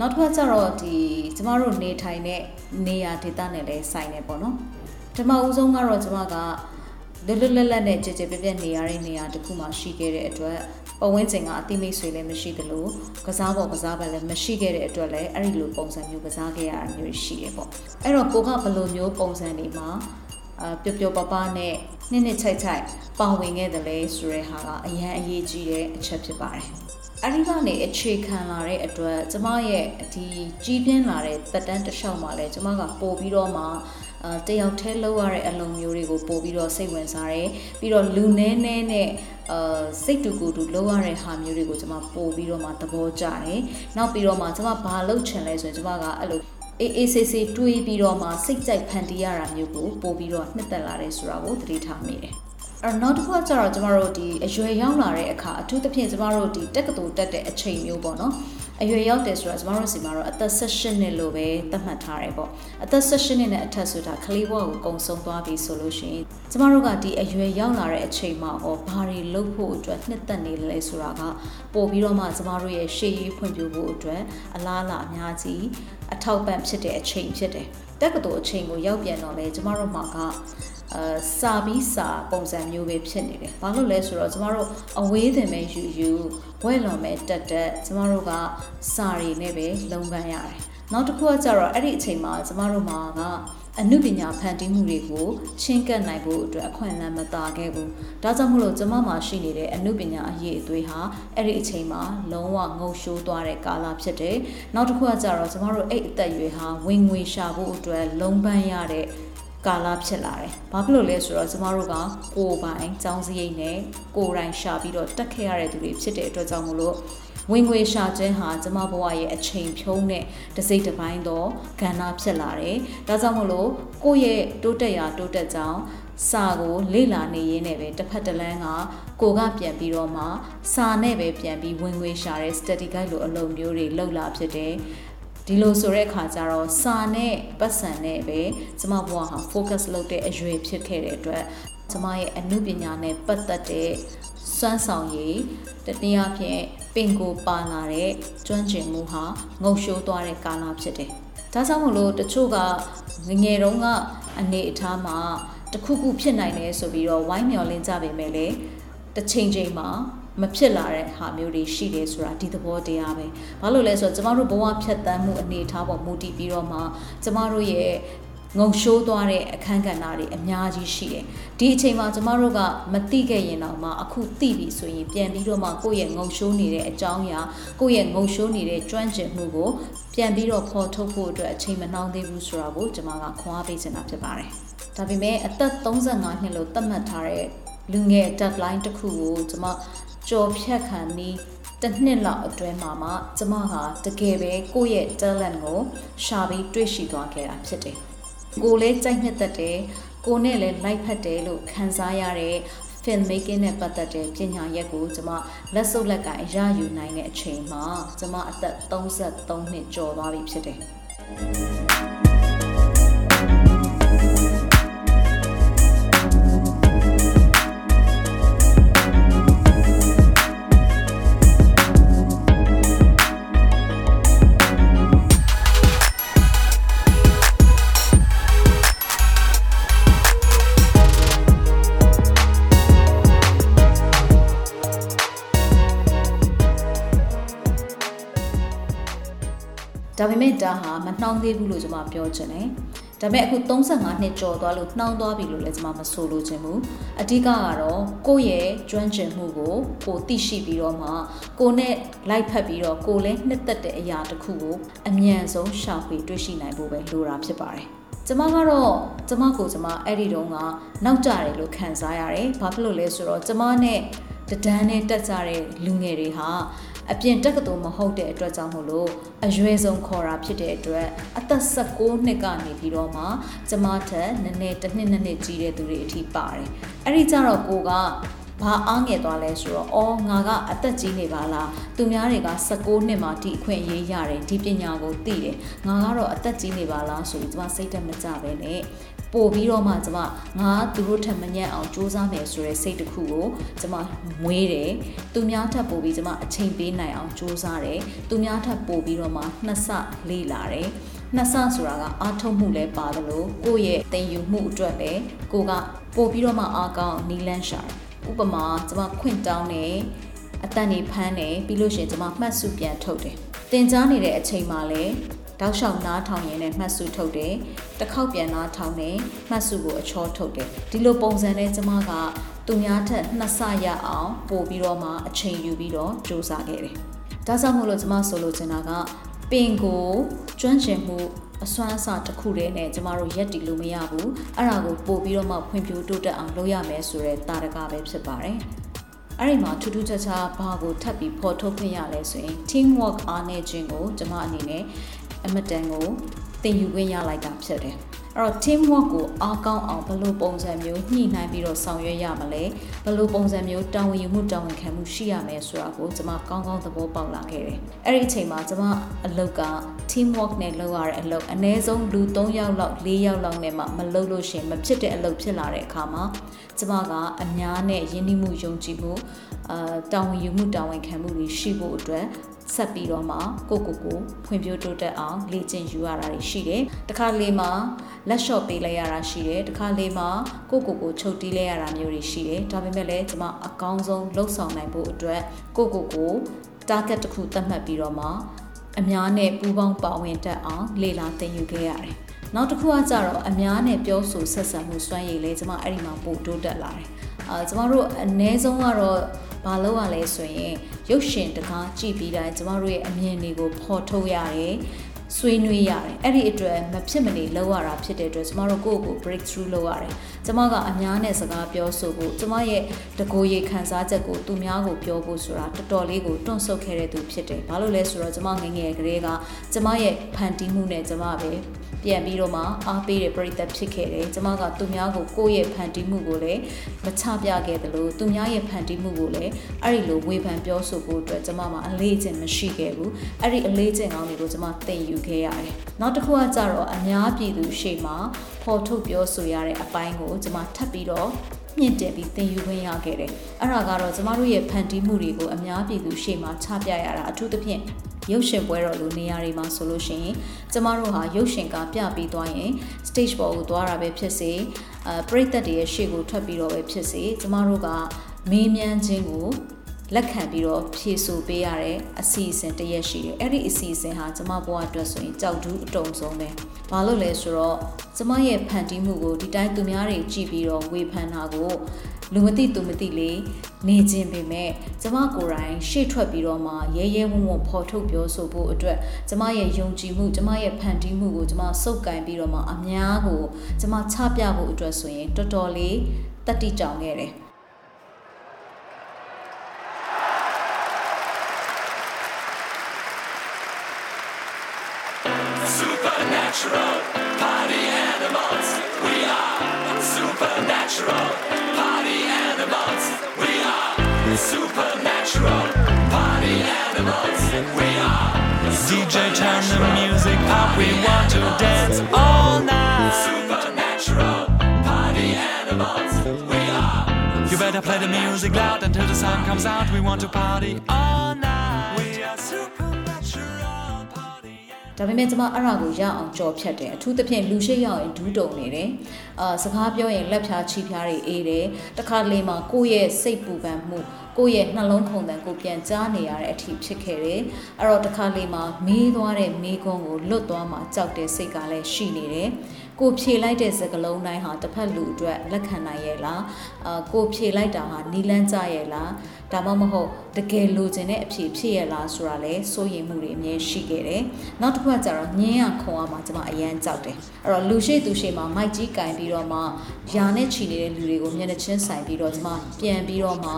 နောက်တစ်ခါကျတော့ဒီကျမတို့နေထိုင်တဲ့နေရာဒေသနဲ့လည်းဆိုင်နေပေါ့နော်ပထမဦးဆုံးကတော့ကျမကလွတ်လွတ်လပ်လပ်နဲ့ကြည်ကြည်ပြည့်ပြည့်နေရတဲ့နေရာတစ်ခုမှရှိခဲ့တဲ့အတွက်ပဝင်းကျင်ကအတိမိတ်ဆွေလည်းမရှိသလိုကစားပေါ်ကစားပဲလည်းမရှိခဲ့တဲ့အတွက်လည်းအဲ့ဒီလိုပုံစံမျိုးကစားခဲ့ရတာမျိုးရှိတယ်ပေါ့အဲ့တော့ကိုကဘယ်လိုမျိုးပုံစံတွေမှာအာပျော်ပျော်ပါပါနဲ့ နှစ်နှစ်ချိုက်ချိုက်ပါဝင်ခဲ့တယ်လဲဆိုတဲ့ဟာကအရန်အရေးကြီးတဲ့အချက်ဖြစ်ပါတယ်အဲ့ဒီကနေအခြေခံလာတဲ့အတွက်ကျမရဲ့ဒီကြီးပြင်းလာတဲ့တက်တန်းတစ်လျှောက်မှာလဲကျမကပို့ပြီးတော့မှအာတယောက်တည်းလုပ်ရတဲ့အလုပ်မျိုးတွေကိုပို့ပြီးတော့စိတ်ဝင်စားတယ်ပြီးတော့လူနဲနဲနဲ့အာစိတ်တူကိုယ်တူလုပ်ရတဲ့ဟာမျိုးတွေကိုကျွန်မပို့ပြီးတော့မှသဘောကျတယ်နောက်ပြီးတော့မှကျွန်မဘာလုပ်ချင်လဲဆိုရင်ကျွန်မကအဲ့လို အေးအေးဆေးဆေးတွေးပြီးတော့မှစိတ်ကြိုက်ဖန်တီးရတာမျိုးကိုပို့ပြီးတော့နှစ်သက်လာတယ်ဆိုတာကိုသတိထားမိတယ်အဲ့နောက်တစ်ခုကကျတော့ကျမတို့ဒီအရွယ်ရောက်လာတဲ့အခါအထူးသဖြင့်ကျမတို့ဒီတက်ကတူတက်တဲ့အချိန်မျိုးပေါ့နော် အရွယ်ရောက်တယ်ဆိုတော့ကျမတို့စီမှာတော့အသက်16နှစ်လို့ပဲသတ်မှတ်ထားတယ်ပေါ့အသက်16နှစ်နဲ့အထက်ဆိုတာကလေးဘဝကိုကုံဆုံးသွားပြီဆိုလို့ရှိရင်ကျမတို့ကဒီအရွယ်ရောက်လာတဲ့အချိန်မှာဟောဘာတွေလုပ်ဖို့အတွက်နှစ်သက်နေလဲဆိုတာကပို့ပြီးတော့မှကျမတို့ရဲ့ရှေ့ရေးဖွံ့ဖြိုးဖို့အတွက်အလားအလာအများကြီးအထောက်ပံ့ဖြစ်တဲ့အချိန်ဖြစ်တယ်တက္ကသိုလ်အချိန်ကိုရောက်ပြန်တော့လေကျမတို့မှာက အာစာပြီးစာပုံစံမျိုးပဲဖြစ်နေတယ်။ဘာလို့လဲဆိုတော့ကျမတို့အဝေးသင်ပဲယူယူဘွဲ့လွန်ပဲတက်တက်ကျမတို့ကစာတွေနဲ့ပဲလုံပန်းရတယ်။နောက်တစ်ခုကကျတော့အဲ့ဒီအချိန်မှာကျမတို့မှာကအနုပညာဖန်တီးမှုတွေကိုချင်းကပ်နိုင်ဖို့အတွက်အခွင့်အလမ်းမသာခဲ့ဘူး။ဒါကြောင့်မလို့ကျမမှာရှိနေတဲ့အနုပညာအရေးအသွေးဟာအဲ့ဒီအချိန်မှာလုံးဝငုံရှိုးသွားတဲ့ကာလဖြစ်တယ်။နောက်တစ်ခုကကျတော့ကျမတို့အဲ့အသက်အရွယ်ဟာဝင်ငွေရှာဖို့အတွက်လုံပန်းရတဲ့ ကာလဖြစ်လာတယ်။ဘာဖြစ်လို့လဲဆိုတော့ကျမတို့ကကိုယ်ပိုင်ចောင်းစရိတ်နဲ့ကိုယ်တိုင်ရှာပြီးတော့တက်ခဲ့ရတဲ့သူတွေဖြစ်တဲ့အတွက်ကြောင့်မလို့ဝင်ငွေရှာခြင်းဟာကျမဘဝရဲ့အချိန်ဖြုံးတဲ့တစိမ့်တစ်ပိုင်းသောကဏ္ဍဖြစ်လာတယ်။ဒါကြောင့်မလို့ကိုယ့်ရဲ့တိုးတက်ရာတိုးတက်ကြောင်းစာကိုလေ့လာနေရင်းနဲ့ပဲတစ်ဖက်တစ်လမ်းကကိုကပြန်ပြီးတော့မှစာနဲ့ပဲပြန်ပြီးဝင်ငွေရှာတဲ့ study guide လိုအလုပ်မျိုးတွေလုပ်လာဖြစ်တယ်။ ဒီလိုဆိုတဲ့အခါကျတော့စာနဲ့ပတ်စံနဲ့ပဲကျမဘဝဟာ focus လုပ်တဲ့အရွယ်ဖြစ်ခဲ့တဲ့အတွက်ကျမရဲ့အမှုပညာနဲ့ပတ်သက်တဲ့စွမ်းဆောင်ရည်တနည်းအားဖြင့်ပင်ကိုပါလာတဲ့ကျွမ်းကျင်မှုဟာငုံရှိုးသွားတဲ့ကာလဖြစ်တယ်။ဒါကြောင့်မလို့တချို့ကငငယ်တုန်းကအနေအထားမှာတခုခုဖြစ်နိုင်တယ်ဆိုပြီးတော့ဝိုင်းမျောလင်းကြပေမဲ့လည်းတစ်ချိန်ချိန်မှာ မဖြစ်လာတဲ့ဟာမျိုးတွေရှိတယ်ဆိုတာဒီသဘောတရားပဲဘာလို့လဲဆိုတော့ကျမတို့ဘဝဖြတ်တန်းမှုအနေအထားပေါ်မူတည်ပြီးတော့မှကျမတို့ရဲ့ငုံရှိုးသွားတဲ့အခန်းကဏ္ဍတွေအများကြီးရှိတယ်။ဒီအချိန်မှာကျမတို့ကမသိခဲ့ရင်တော့မှအခုသိပြီဆိုရင်ပြန်ပြီးတော့မှကိုယ့်ရဲ့ငုံရှိုးနေတဲ့အကြောင်းအရာကိုယ့်ရဲ့ငုံရှိုးနေတဲ့ကျွမ်းကျင်မှုကိုပြန်ပြီးတော့ဖော်ထုတ်ဖို့အတွက်အချိန်မနှောင်းသေးဘူးဆိုတာကိုကျွန်မကခွန်အားပေးချင်တာဖြစ်ပါတယ်။ဒါပေမဲ့အသက်35နှစ်လို့သတ်မှတ်ထားတဲ့လူငယ် deadline တစ်ခုကိုကျွန်မ ကြော်ဖြတ်ခံပြီးတစ်နှစ်လောက်အတွင်းမှာမှကျမကတကယ်ပဲကိုယ့်ရဲ့ talent ကိုရှာပြီးတွေ့ရှိသွားခဲ့တာဖြစ်တယ်။ကိုလည်းကြိုက်နှစ်သက်တယ်။ကိုနဲ့လည်း like ဖတ်တယ်လို့ခံစားရတဲ့ film making နဲ့ပတ်သက်တဲ့ပညာရက်ကိုကျမလက်စုပ်လက်ကင်ရယူနိုင်တဲ့အချိန်မှာကျမအသက်33နှစ်ကျော်သွားပြီဖြစ်တယ်။ ဒါပေမဲ့ဒါဟာမနှောင်းသေးဘူးလို့ကျွန်မပြောချင်တယ်ဒါပေမဲ့အခု35နှစ်ကျော်သွားလို့နှောင်းသွားပြီလို့လည်းကျွန်မမဆိုလိုချင်ဘူးအဓိကကတော့ကိုယ့်ရဲ့ကျွမ်းကျင်မှုကိုကိုသိရှိပြီးတော့မှကိုနဲ့လိုက်ဖက်ပြီးတော့ကိုလည်းနှစ်သက်တဲ့အရာတစ်ခုကိုအမြန်ဆုံးရှာဖွေတွေ့ရှိနိုင်ဖို့ပဲလိုတာဖြစ်ပါတယ်ကျမကတော့ကျမကိုကျမအဲ့ဒီတုန်းကနောက်ကျတယ်လို့ခံစားရတယ်။ဘာဖြစ်လို့လဲဆိုတော့ကျမနဲ့တတဒန်းနဲ့တက်ကြတဲ့လူငယ်တွေဟာ အပြင်တက္ကသိုလ်မဟုတ်တဲ့အတွက်ကြောင့်မို့လို့အရွယ်ဆုံးခေါ်တာဖြစ်တဲ့အတွက်အသက်16နှစ်ကနေပြီးတော့မှကျမထက်နည်းနည်းတစ်နှစ်နှစ်နှစ်ကြီးတဲ့သူတွေအထိပါတယ်အဲ့ဒီကြတော့ကိုက ဘာအားငယ်သွားလဲဆိုတော့အော်ငါကအသက်ကြီးနေပါလားသူများတွေက16နှစ်မှဒီအခွင့်အရေးရတယ်ဒီပညာကိုသိတယ်ငါကတော့အသက်ကြီးနေပါလားဆိုပြီးကျမစိတ်တက်မကြပဲနဲ့ပို့ပြီးတော့မှကျမငါသူတို့ထက်မညံ့အောင်စူးစမ်းမယ်ဆိုတဲ့စိတ်တစ်ခုကိုကျမမွေးတယ်သူများထက်ပို့ပြီးကျမအချိန်ပေးနိုင်အောင်စူးစမ်းတယ်သူများထက်ပို့ပြီးတော့မှနှစ်ဆလေးလာတယ်နှစ်ဆဆိုတာကအားထုတ်မှုလည်းပါတယ်လို့ကိုယ့်ရဲ့တင်ယူမှုအတွက်လည်းကိုကပို့ပြီးတော့မှအားကောင်းနီလန်းရှာ ဥပမာကျမခွင့်တောင်းတယ်အတန်နေဖမ်းတယ်ပြီးလို့ရှိရင်ကျမမှတ်စုပြန်ထုတ်တယ်တင်ကြားနေတဲ့အချိန်မှာလည်းတောက်လျှောက်နားထောင်ရင်းနဲ့မှတ်စုထုတ်တယ်တစ်ခေါက်ပြန်နားထောင်တယ်မှတ်စုကိုအချောထုတ်တယ်ဒီလိုပုံစံနဲ့ကျမကသူများထက်နှစ်ဆရအောင်ပို့ပြီးတော့မှအချိန်ယူပြီးတော့စူးစမ်းခဲ့တယ်ဒါကြောင့်မို့လို့ကျမဆိုလိုချင်တာကပင်ကိုကျွမ်းကျင်မှု အစွမ်းအစတစ်ခုတည်းနဲ့ကျမတို့ရက်တည်လို့မရဘူးအဲ့ဒါကိုပို့ပြီးတော့မှဖွံ့ဖြိုးတိုးတက်အောင်လုပ်ရမယ်ဆိုတဲ့တာရကပဲဖြစ်ပါတယ်အဲ့ဒီမှာထူးထူးခြားခြားဘာကိုထပ်ပြီးဖော်ထုတ်ခွင့်ရလဲဆိုရင် team work အားနေခြင်းကိုကျမအနေနဲ့အမတန်ကိုသင်ယူခွင့်ရလိုက်တာဖြစ်တယ် အဲ့တော့ team work ကိုအားကောင်းအောင်ဘယ်လိုပုံစံမျိုးညှိနှိုင်းပြီးတော့ဆောင်ရွက်ရမလဲဘယ်လိုပုံစံမျိုးတာဝန်ယူမှုတာဝန်ခံမှုရှိရမယ်ဆိုတာကိုကျွန်မကောင်းကောင်းသဘောပေါက်လာခဲ့တယ်အဲ့ဒီအချိန်မှာကျွန်မအလုပ်က team work နဲ့လုပ်ရတဲ့အလုပ်အနည်းဆုံးလူ3ယောက်လောက်4ယောက်လောက်နဲ့မှမလုပ်လို့ရှိရင်မဖြစ်တဲ့အလုပ်ဖြစ်လာတဲ့အခါမှာကျွန်မကအများနဲ့ယဉ်နှိမှုယုံကြည်မှုအာတာဝန်ယူမှုတာဝန်ခံမှုတွေရှိဖို့အတွက် ဆက်ပြီးတော့မှကိုကိုကိုဖွံ့ဖြိုးတိုးတက်အောင်လေ့ကျင့်ယူရတာရှိတယ်။တခါလေမှာလက်လျှော့ပေးလိုက်ရတာရှိတယ်။တခါလေမှာကိုကိုကိုချုပ်တီးလိုက်ရတာမျိုးတွေရှိတယ်။ဒါပေမဲ့လည်းကျွန်မအကောင်းဆုံးလှုပ်ဆောင်နိုင်ဖို့အတွက်ကိုကိုကို target တစ်ခုသတ်မှတ်ပြီးတော့မှအများနဲ့ပူးပေါင်းပါဝင်တတ်အောင်လေ့လာသင်ယူခဲ့ရတယ်။နောက်တစ်ခုကကြတော့အများနဲ့ပြောဆိုဆက်ဆံမှုစွမ်းရည်လေးကျွန်မအဲ့ဒီမှာပို့တိုးတက်လာတယ်။အာကျွန်တော်တို့အနည်းဆုံးကတော့ဘာလုပ်ရလဲဆိုရင် ရုပ်ရှင်တကားကြည့်ပြီးတိုင်းကျမတို့ရဲ့အမြင်တွေကိုဖော်ထုတ်ရတယ်ဆွေးနွေးရတယ်အဲ့ဒီအတွက်မဖြစ်မနေလုပ်ရတာဖြစ်တဲ့အတွက်ကျမတို့ကိုယ့်ကို break through လုပ်ရတယ်ကျမကအများနဲ့စကားပြောဆိုဖို့ကျမရဲ့တကိုယ်ရည်ခံစားချက်ကိုသူများကိုပြောဖို့ဆိုတာတော်တော်လေးကိုတွန့်ဆုတ်ခဲ့တဲ့သူဖြစ်တယ်ဘာလို့လဲဆိုတော့ကျမငငယ်ကလေးကကျမရဲ့ဖန်တီးမှုနဲ့ကျမပဲ ပြန်ပြီးတော့မှအားပေးတဲ့ပရိသတ်ဖြစ်ခဲ့တယ်။ကျမကသူများကိုကိုယ့်ရဲ့ဖန်တီးမှုကိုလည်းမချပြခဲ့တယ်လို့သူများရဲ့ဖန်တီးမှုကိုလည်းအဲ့ဒီလိုဝေဖန်ပြောဆိုဖို့အတွက်ကျမမှာအလေးအကျင့်မရှိခဲ့ဘူး။အဲ့ဒီအလေးအကျင့်ကောင်းတွေကိုကျမသင်ယူခဲ့ရတယ်။နောက်တစ်ခုကကြတော့အများပြည်သူရှေ့မှာဖော်ထုတ်ပြောဆိုရတဲ့အပိုင်းကိုကျမထပ်ပြီးတော့မြင့်တက်ပြီးသင်ယူခွင့်ရခဲ့တယ်။အဲ့ဒါကတော့ကျမတို့ရဲ့ဖန်တီးမှုတွေကိုအများပြည်သူရှေ့မှာချပြရတာအထူးသဖြင့် ရုပ်ရှင်ပွဲတော်လိုနေရာတွေမှာဆိုလို့ရှိရင်ကျမတို့ဟာရုပ်ရှင်ကပြပြီးသွားရင် stage ပေါ်ကိုသွားတာပဲဖြစ်စေအဲပရိသတ်တွေရဲ့ရှေ့ကိုထွက်ပြီးတော့ပဲဖြစ်စေကျမတို့ကမေးမြန်းခြင်းကိုလက်ခံပြီးတော့ဖြေဆိုပေးရတဲ့အစီအစဉ်တရက်ရှိတယ်။အဲ့ဒီအစီအစဉ်ဟာကျမဘဝအတွက်ဆိုရင်ကြောက်တူးအတုံဆုံးပဲ။ဘာလို့လဲဆိုတော့ကျမရဲ့ဖန်တီးမှုကိုဒီတိုင်းသူများတွေကြည့်ပြီးတော့ဝေဖန်တာကို လူမသိသူမသိလေးနေခြင်းပေမဲ့ကျမကိုယ်တိုင်ရှေ့ထွက်ပြီးတော့မှရဲရဲဝံ့ဝံ့ဖော်ထုတ်ပြောဆိုဖို့အတွက်ကျမရဲ့ယုံကြည်မှုကျမရဲ့ဖန်တီးမှုကိုကျမစုပ်ကင်ပြီးတော့မှအများကိုကျမချပြဖို့အတွက်ဆိုရင်တော်တော်လေးတတိကြောင်ခဲ့တယ် Supernatural party animals. We are supernatural supernatural party animals. We are DJ turn the music up, we want to dance all night. supernatural party animals. We are You better play the music loud until the sun comes out, we want to party all night. We are party ဒါပေမဲ့ကျမအဲ့ဒါကိုရအောင်ကြော်ဖြတ်တယ်အထူးသဖြင့်လူရှိရောက်ရင်ဒူးတုံနေတယ်အာစကားပြောရင်လက်ဖြာချီဖြားတွေအေးတယ်တခါလေမှာကိုယ့်ရဲ့စိတ်ပူပန်မှုကိုယ့်ရဲ့နှလုံးခုန်တန်ကိုပြန်ကြားနေရတဲ့အထိဖြစ်ခဲ့တယ်အဲ့တော့တခါလေမှာမေးသွားတဲ့မေးခွန်းကိုလွတ်သွားမှကြောက်တဲ့စိတ်ကလည်းရှိနေတယ်ကိုဖြေလိုက်တဲ့စကလုံးတိုင်းဟာတစ်ဖက်လူအတွက်လက်ခံနိုင်ရဲ့လားအာကိုဖြေလိုက်တာဟာနီလန်းကြရဲ့လား ဒါမှမဟုတ်တကယ်လိုချင်တဲ့အဖြေဖြစ်ရဲ့လားဆိုတာလဲစိုးရိမ်မှုတွေအမြဲရှိခဲ့တယ်နောက်တစ်ခါကျတော့ညင်းရခုံရမှာကျွန်မအရန်ကြောက်တယ်အဲ့တော့လူရှိသူရှိမှာမိုက်ကြီးကင်ပြီးတော့မှယာနဲ့ချီနေတဲ့လူတွေကိုမျက်နှာချင်းဆိုင်ပြီးတော့ကျွန်မပြန်ပြီးတော့မှ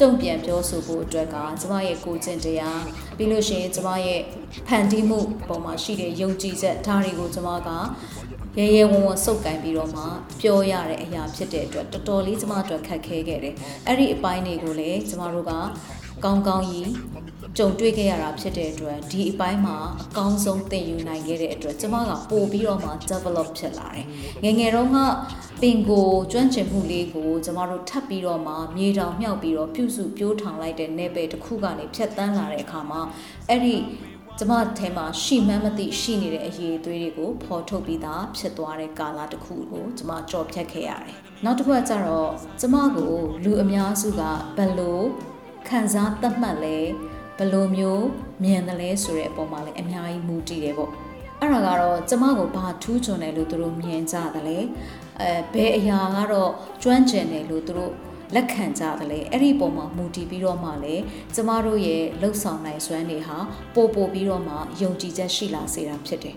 တုံ့ပြန်ပြောဆိုဖို့အတွက်ကကျွန်မရဲ့ကိုကျင့်တရားပြီးလို့ရှိရင်ကျွန်မရဲ့ဖန်တီးမှုပုံမှာရှိတဲ့ယုံကြည်ချက်ဒါတွေကိုကျွန်မက ရဲရဲဝံ့ဝံ့စုပ်ကိုင်ပြီးတော့မှပြောရတဲ့အရာဖြစ်တဲ့အတွက်တော်တော်လေးကျမအတွက်ခက်ခဲခဲ့တယ်။အဲ့ဒီအပိုင်းတွေကိုလည်းကျမတို့ကကောင်းကောင်းကြီးကြုံတွေ့ခဲ့ရတာဖြစ်တဲ့အတွက်ဒီအပိုင်းမှာအကောင်းဆုံးသင်ယူနိုင်ခဲ့တဲ့အတွက်ကျမကပို့ပြီးတော့မှ develop ဖြစ်လာတယ်။ငယ်ငယ်တုန်းကပင်ကိုကျွမ်းကျင်မှုလေးကိုကျမတို့ထပ်ပြီးတော့မှမြေတောင်မြောက်ပြီးတော့ပြုစုပြိုးထောင်လိုက်တဲ့နယ်ပယ်တစ်ခုကနေဖြတ်တန်းလာတဲ့အခါမှာအဲ့ဒီ ကျမထဲမှာရှိမှန်းမသိရှိနေတဲ့အရေးအသွေးတွေကိုဖော်ထုတ်ပြီးသားဖြစ်သွားတဲ့ကာလတစ်ခုကိုကျမကြော်ဖြတ်ခဲ့ရတယ်။နောက်တစ်ခုကကျတော့ကျမကိုလူအများစုကဘယ်လိုခံစားသတ်မှတ်လဲဘယ်လိုမျိုးမြင်တယ်လဲဆိုတဲ့အပေါ်မှာလည်းအများကြီးမူတည်တယ်ပေါ့။အဲ့ဒါကတော့ကျမကိုဘာထူးချွန်တယ်လို့သူတို့မြင်ကြတယ်လေ။အဲဘယ်အရာကတော့ကျွမ်းကျင်တယ်လို့သူတို့ လက်ခံကြတယ်လေအဲ့ဒီပုံမှာမူတည်ပြီးတော့မှလည်းကျမတို့ရဲ့လှုပ်ဆောင်နိုင်စွမ်းတွေဟာပို့ပို့ပြီးတော့မှယုံကြည်ချက်ရှိလာစေတာဖြစ်တယ်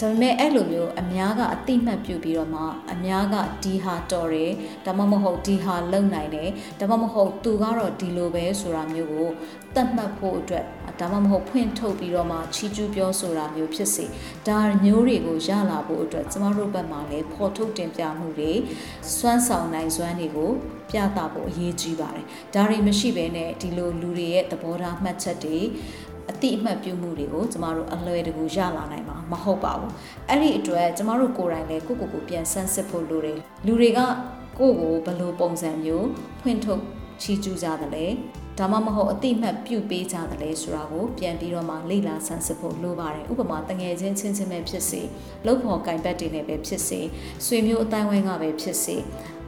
ဒါပေမဲ့အဲ့လိုမျိုးအများကအတိမတ်ပြုပြီးတော့မှအများကဒီဟာတော်တယ်ဒါမှမဟုတ်ဒီဟာလုံနိုင်တယ်ဒါမှမဟုတ်သူကတော့ဒီလိုပဲဆိုတာမျိုးကိုတတ်မှတ်ဖို့အတွက် ဒါမှမဟုတ်ဖွင့်ထုတ်ပြီးတော့မှချီးကျူးပြောဆိုတာမျိုးဖြစ်စေဒါမျိုးတွေကိုရလာဖို့အတွက်ကျမတို့ဘက်မှာလည်းဖော်ထုတ်တင်ပြမှုတွေစွမ်းဆောင်နိုင်စွမ်းတွေကိုပြသဖို့အရေးကြီးပါတယ်ဒါတွေမရှိဘဲနဲ့ဒီလိုလူတွေရဲ့သဘောထားမှတ်ချက်တွေအတိအမှတ်ပြုမှုတွေကိုကျမတို့အလွယ်တကူရလာနိုင်မှာမဟုတ်ပါဘူးအဲ့ဒီအတွက်ကျမတို့ကိုယ်တိုင်လည်းကိုယ့်ကိုယ်ကိုပြန်ဆန်းစစ်ဖို့လိုတယ်လူတွေကကိုယ့်ကိုဘယ်လိုပုံစံမျိုးဖွင့်ထုတ်ချီးကျူးကြတယ်လဲ ဒါမှမဟုတ်အတိအမှတ်ပြုပေးကြတယ်လဲဆိုတာကိုပြန်ပြီးတော့မှလေ့လာဆန်းစစ်ဖို့လိုပါတယ်ဥပမာတငယ်ချင်းချင်းချင်းပဲဖြစ်စေလှုပ်ဖော်ကင်ပတ်တွေနဲ့ပဲဖြစ်စေဆွေမျိုးအတိုင်းဝိုင်းကပဲဖြစ်စေ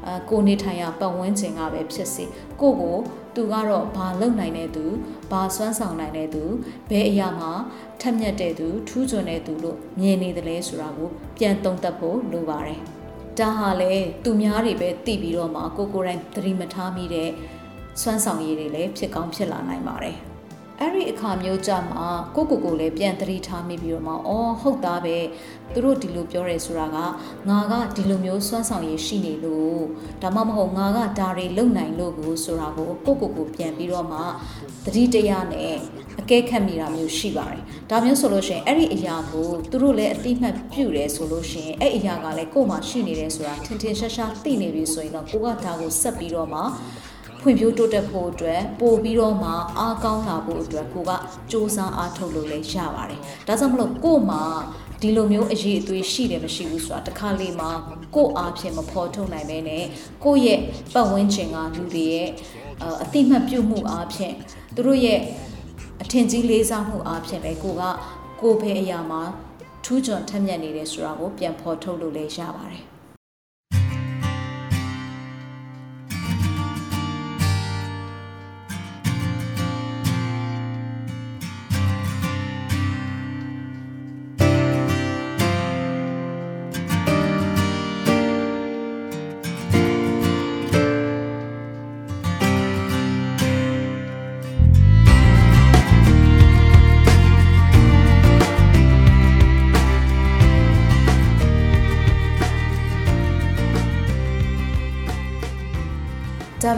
အကိုနေထိုင်ရပတ်ဝန်းကျင်ကပဲဖြစ်စေကိုကိုသူကတော့ဘာလုံနိုင်တဲ့သူဘာစွမ်းဆောင်နိုင်တဲ့သူဘယ်အရာမှာထက်မြက်တဲ့သူထူးချွန်တဲ့သူလို့မြင်နေတယ်လဲဆိုတာကိုပြန်သုံးသပ်ဖို့လိုပါတယ်ဒါဟာလေသူများတွေပဲသိပြီးတော့မှကိုကိုယ်တိုင်သတိမထားမိတဲ့ စွမ်းဆောင်ရည်တွေလည်းဖြစ်ကောင်းဖြစ်လာနိုင်ပါတယ်အဲ့ဒီအခါမျိုးကြမှာကိုကိုကိုလည်းပြန်သတိထားမိပြီးတော့မှအော်ဟုတ်သားပဲသူတို့ဒီလိုပြောရဲဆိုတာကငါကဒီလိုမျိုးစွမ်းဆောင်ရည်ရှိနေလို့ဒါမှမဟုတ်ငါကဒါတွေလုံနိုင်လို့ကိုဆိုတာကိုကိုကိုကိုပြန်ပြီးတော့မှသတိတရားနဲ့အကဲခတ်မိတာမျိုးရှိပါတယ်ဒါမျိုးဆိုလို့ရှိရင်အဲ့ဒီအရာကိုသူတို့လည်းအတိမတ်ပြုတယ်ဆိုလို့ရှိရင်အဲ့အရာကလည်းကို့မှာရှိနေတယ်ဆိုတာထင်ထင်ရှားရှားသိနေပြီဆိုရင်တော့ကိုကဒါကိုဆက်ပြီးတော့မှ ဖွံ့ဖြိုးတိုးတက်ဖို့အတွက်ပို့ပြီးတော့မှအားကောင်းလာဖို့အတွက်ကိုကစ조사အားထုတ်လို့လည်းရပါတယ်။ဒါကြောင့်မလို့ကို့မှာဒီလိုမျိုးအရေးအသွေးရှိတယ်မရှိဘူးဆိုတာတစ်ခါလေမှကို့အားဖြင့်မဖော်ထုတ်နိုင်ပဲနဲ့ကိုယ့်ရဲ့ပတ်ဝန်းကျင်ကလူတွေရဲ့အတိမတ်ပြုမှုအားဖြင့်သူတို့ရဲ့အထင်ကြီးလေးစားမှုအားဖြင့်လည်းကိုကကိုယ်ပဲအရာမှာထူးချွန်ထက်မြက်နေတယ်ဆိုတာကိုပြန်ဖော်ထုတ်လို့လည်းရပါတယ်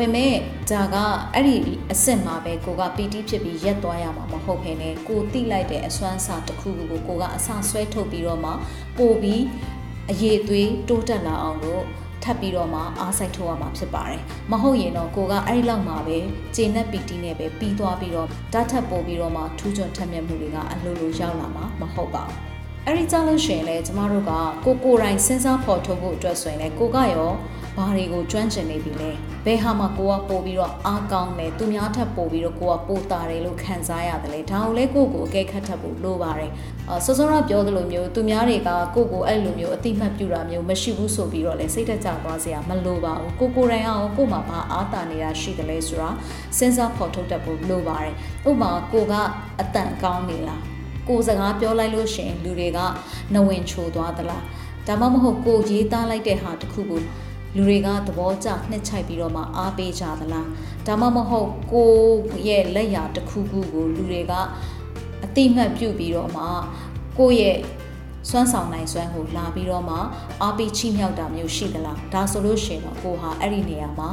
ပေမဲ့ဒါကအဲ့ဒီအစစ်မှာပဲကိုကပီတီဖြစ်ပြီးရက်သွားရမှာမဟုတ်ဘဲနဲ့ကိုတိလိုက်တဲ့အစွမ်းစာတစ်ခုကိုကိုကအဆဆွဲထုတ်ပြီးတော့မှပို့ပြီးအရေးသွေးတိုးတက်လာအောင်လို့ထပ်ပြီးတော့မှအားစိုက်ထုတ်ရမှာဖြစ်ပါတယ်။မဟုတ်ရင်တော့ကိုကအဲ့ဒီလောက်မှာပဲဂျေနက်ပီတီနဲ့ပဲပြီးသွားပြီးတော့ဓာတ်ထပ်ပို့ပြီးတော့မှထူးချွန်ထက်မြက်မှုတွေကအလိုလိုရောက်လာမှာမဟုတ်ပါဘူး။ အဲ့ဒီကြောင့်လို့ရှိရင်လည်းကျမတို့ကကိုကိုယ်တိုင်စဉ်းစားဖော်ထုတ်ဖို့အတွက်ဆိုရင်လည်းကိုကရောဘာတွေကိုကျွမ်းကျင်နေပြီလဲဘယ်ဟာမှကိုကပို့ပြီးတော့အားကောင်းတယ်သူများထပ်ပို့ပြီးတော့ကိုကပို့တာတယ်လို့ခံစားရတယ်လေဒါကိုလည်းကိုကိုအကဲခတ်ထပ်ဖို့လိုပါတယ်အာစောစောကပြောသလိုမျိုးသူများတွေကကိုကိုအဲ့လိုမျိုးအတိမတ်ပြူတာမျိုးမရှိဘူးဆိုပြီးတော့လေစိတ်သက်ကြသွားစရာမလိုပါဘူးကိုကိုတိုင်အောင်ကိုမှဘာအားတာနေတာရှိတယ်လဲဆိုတာစဉ်းစားဖော်ထုတ်တတ်ဖို့လိုပါတယ်ဥပမာကိုကအတန်ကောင်းနေလား ကိုစကားပြောလိုက်လို့ရှင်လူတွေကနဝင်ချိုသွားသလားဒါမှမဟုတ်ကိုရေးသားလိုက်တဲ့ဟာတစ်ခုကိုလူတွေကသဘောကျနှစ်ချိုက်ပြီးတော့မှအားပေးကြသလားဒါမှမဟုတ်ကိုရဲ့လက်ရာတစ်ခုခုကိုလူတွေကအတိမတ်ပြုတ်ပြီးတော့မှကိုရဲ့စွမ်းဆောင်နိုင်စွမ်းကိုလာပြီးတော့မှအားပေးချိမြောက်တာမျိုးရှိသလားဒါဆိုလို့ရှိရင်တော့ကိုဟာအဲ့ဒီနေရာမှာ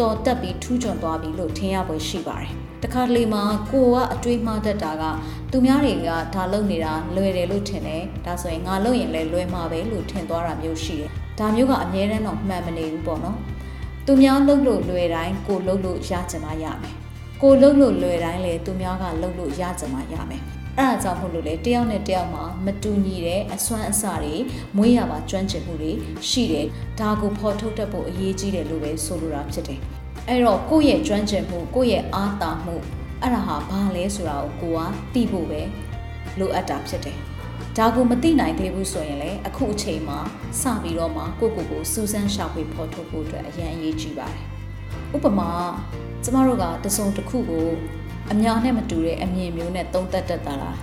တော်တက်ပြီးထူးချွန်သွားပြီလို့ထင်ရပွဲရှိပါတယ်တခါတလေမှာကိုကအတွေးမှားတတ်တာကသူများတွေကဒါလုပ်နေတာလွယ်တယ်လို့ထင်တယ်ဒါဆိုရင်ငါလုပ်ရင်လည်းလွယ်မှာပဲလို့ထင်သွားတာမျိုးရှိတယ်ဒါမျိုးကအမြဲတမ်းတော့မှန်မနေဘူးပေါ့နော်သူများလုပ်လို့လွယ်တိုင်းကိုလုပ်လို့ရကြမှာရမယ်ကိုလုပ်လို့လွယ်တိုင်းလေသူများကလုပ်လို့ရကြမှာရမယ် အဲ့ဒါကြောင့်မို့လို့လေတယောက်နဲ့တယောက်မှာမတူညီတဲ့အစွမ်းအစတွေမွေးရပါကျွမ်းကျင်မှုတွေရှိတယ်ဒါကိုဖော်ထုတ်တတ်ဖို့အရေးကြီးတယ်လို့ပဲဆိုလိုတာဖြစ်တယ်အဲ့တော့ကိုယ့်ရဲ့ကျွမ်းကျင်မှုကိုယ့်ရဲ့အားတာမှုအဲ့ဒါဟာဘာလဲဆိုတာကိုကိုကသိဖို့ပဲလိုအပ်တာဖြစ်တယ်ဒါကိုမသိနိုင်သေးဘူးဆိုရင်လည်းအခုအချိန်မှာစပြီးတော့မှကိုကိုကိုစူးစမ်းရှာဖွေဖော်ထုတ်ဖို့အတွက်အရန်အရေးကြီးပါတယ်ဥပမာကျမတို့ကတစုံတစ်ခုကို အများနဲ့မတူတဲ့အမြင်မျိုးနဲ့သုံးသပ်တတ်တာလား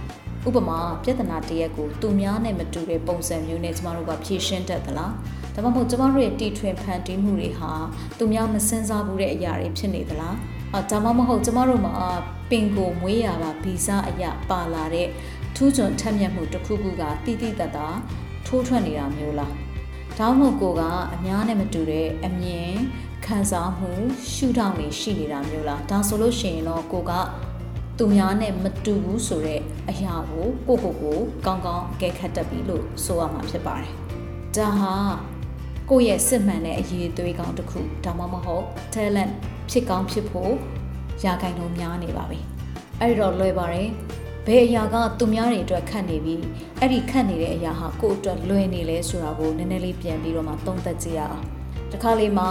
ဥပမာပြဿနာတစ်ရက်ကိုသူများနဲ့မတူတဲ့ပုံစံမျိုးနဲ့ကျမတို့ကဖြေရှင်းတတ်သလားဒါမှမဟုတ်ကျမတို့ရဲ့တီထွင်ဖန်တီးမှုတွေဟာသူများမစင်စားဘူးတဲ့အရာတွေဖြစ်နေသလားအာဒါမှမဟုတ်ကျမတို့မှာပင်ကိုမွေးရပါဗီဇအရာပါလာတဲ့ထူးချွန်ထက်မြက်မှုတစ်ခုခုကတိတိတတ်တာထိုးထွက်နေတာမျိုးလားဒါမှမဟုတ်ကိုကအများနဲ့မတူတဲ့အမြင် ခံစားမှုရှုထောင့်တွေရှိနေတာမျိုးလားဒါဆိုလို့ရှိရင်တော့ကိုကသူများနဲ့မတူဘူးဆိုတဲ့အရာကိုကိုကိုကိုကောင်းကောင်းအကဲခတ်တတ်ပြီလို့ဆိုရမှာဖြစ်ပါတယ်ဒါဟာကိုယ့်ရဲ့စစ်မှန်တဲ့အရေးအသွေးကောင်းတစ်ခုဒါမှမဟုတ် talent ဖြစ်ကောင်းဖြစ်ဖို့ရာဂိုင်လုံးများနေပါပြီအဲ့တော့လွယ်ပါတယ်ဘယ်အရာကသူများတွေအတွက်ခတ်နေပြီအဲ့ဒီခတ်နေတဲ့အရာဟာကိုယ့်အတွက်လွယ်နေလဲဆိုတာကိုနည်းနည်းလေးပြန်ပြီးတော့မှသုံးသပ်ကြည့်ရအောင်တခါလေးမှာ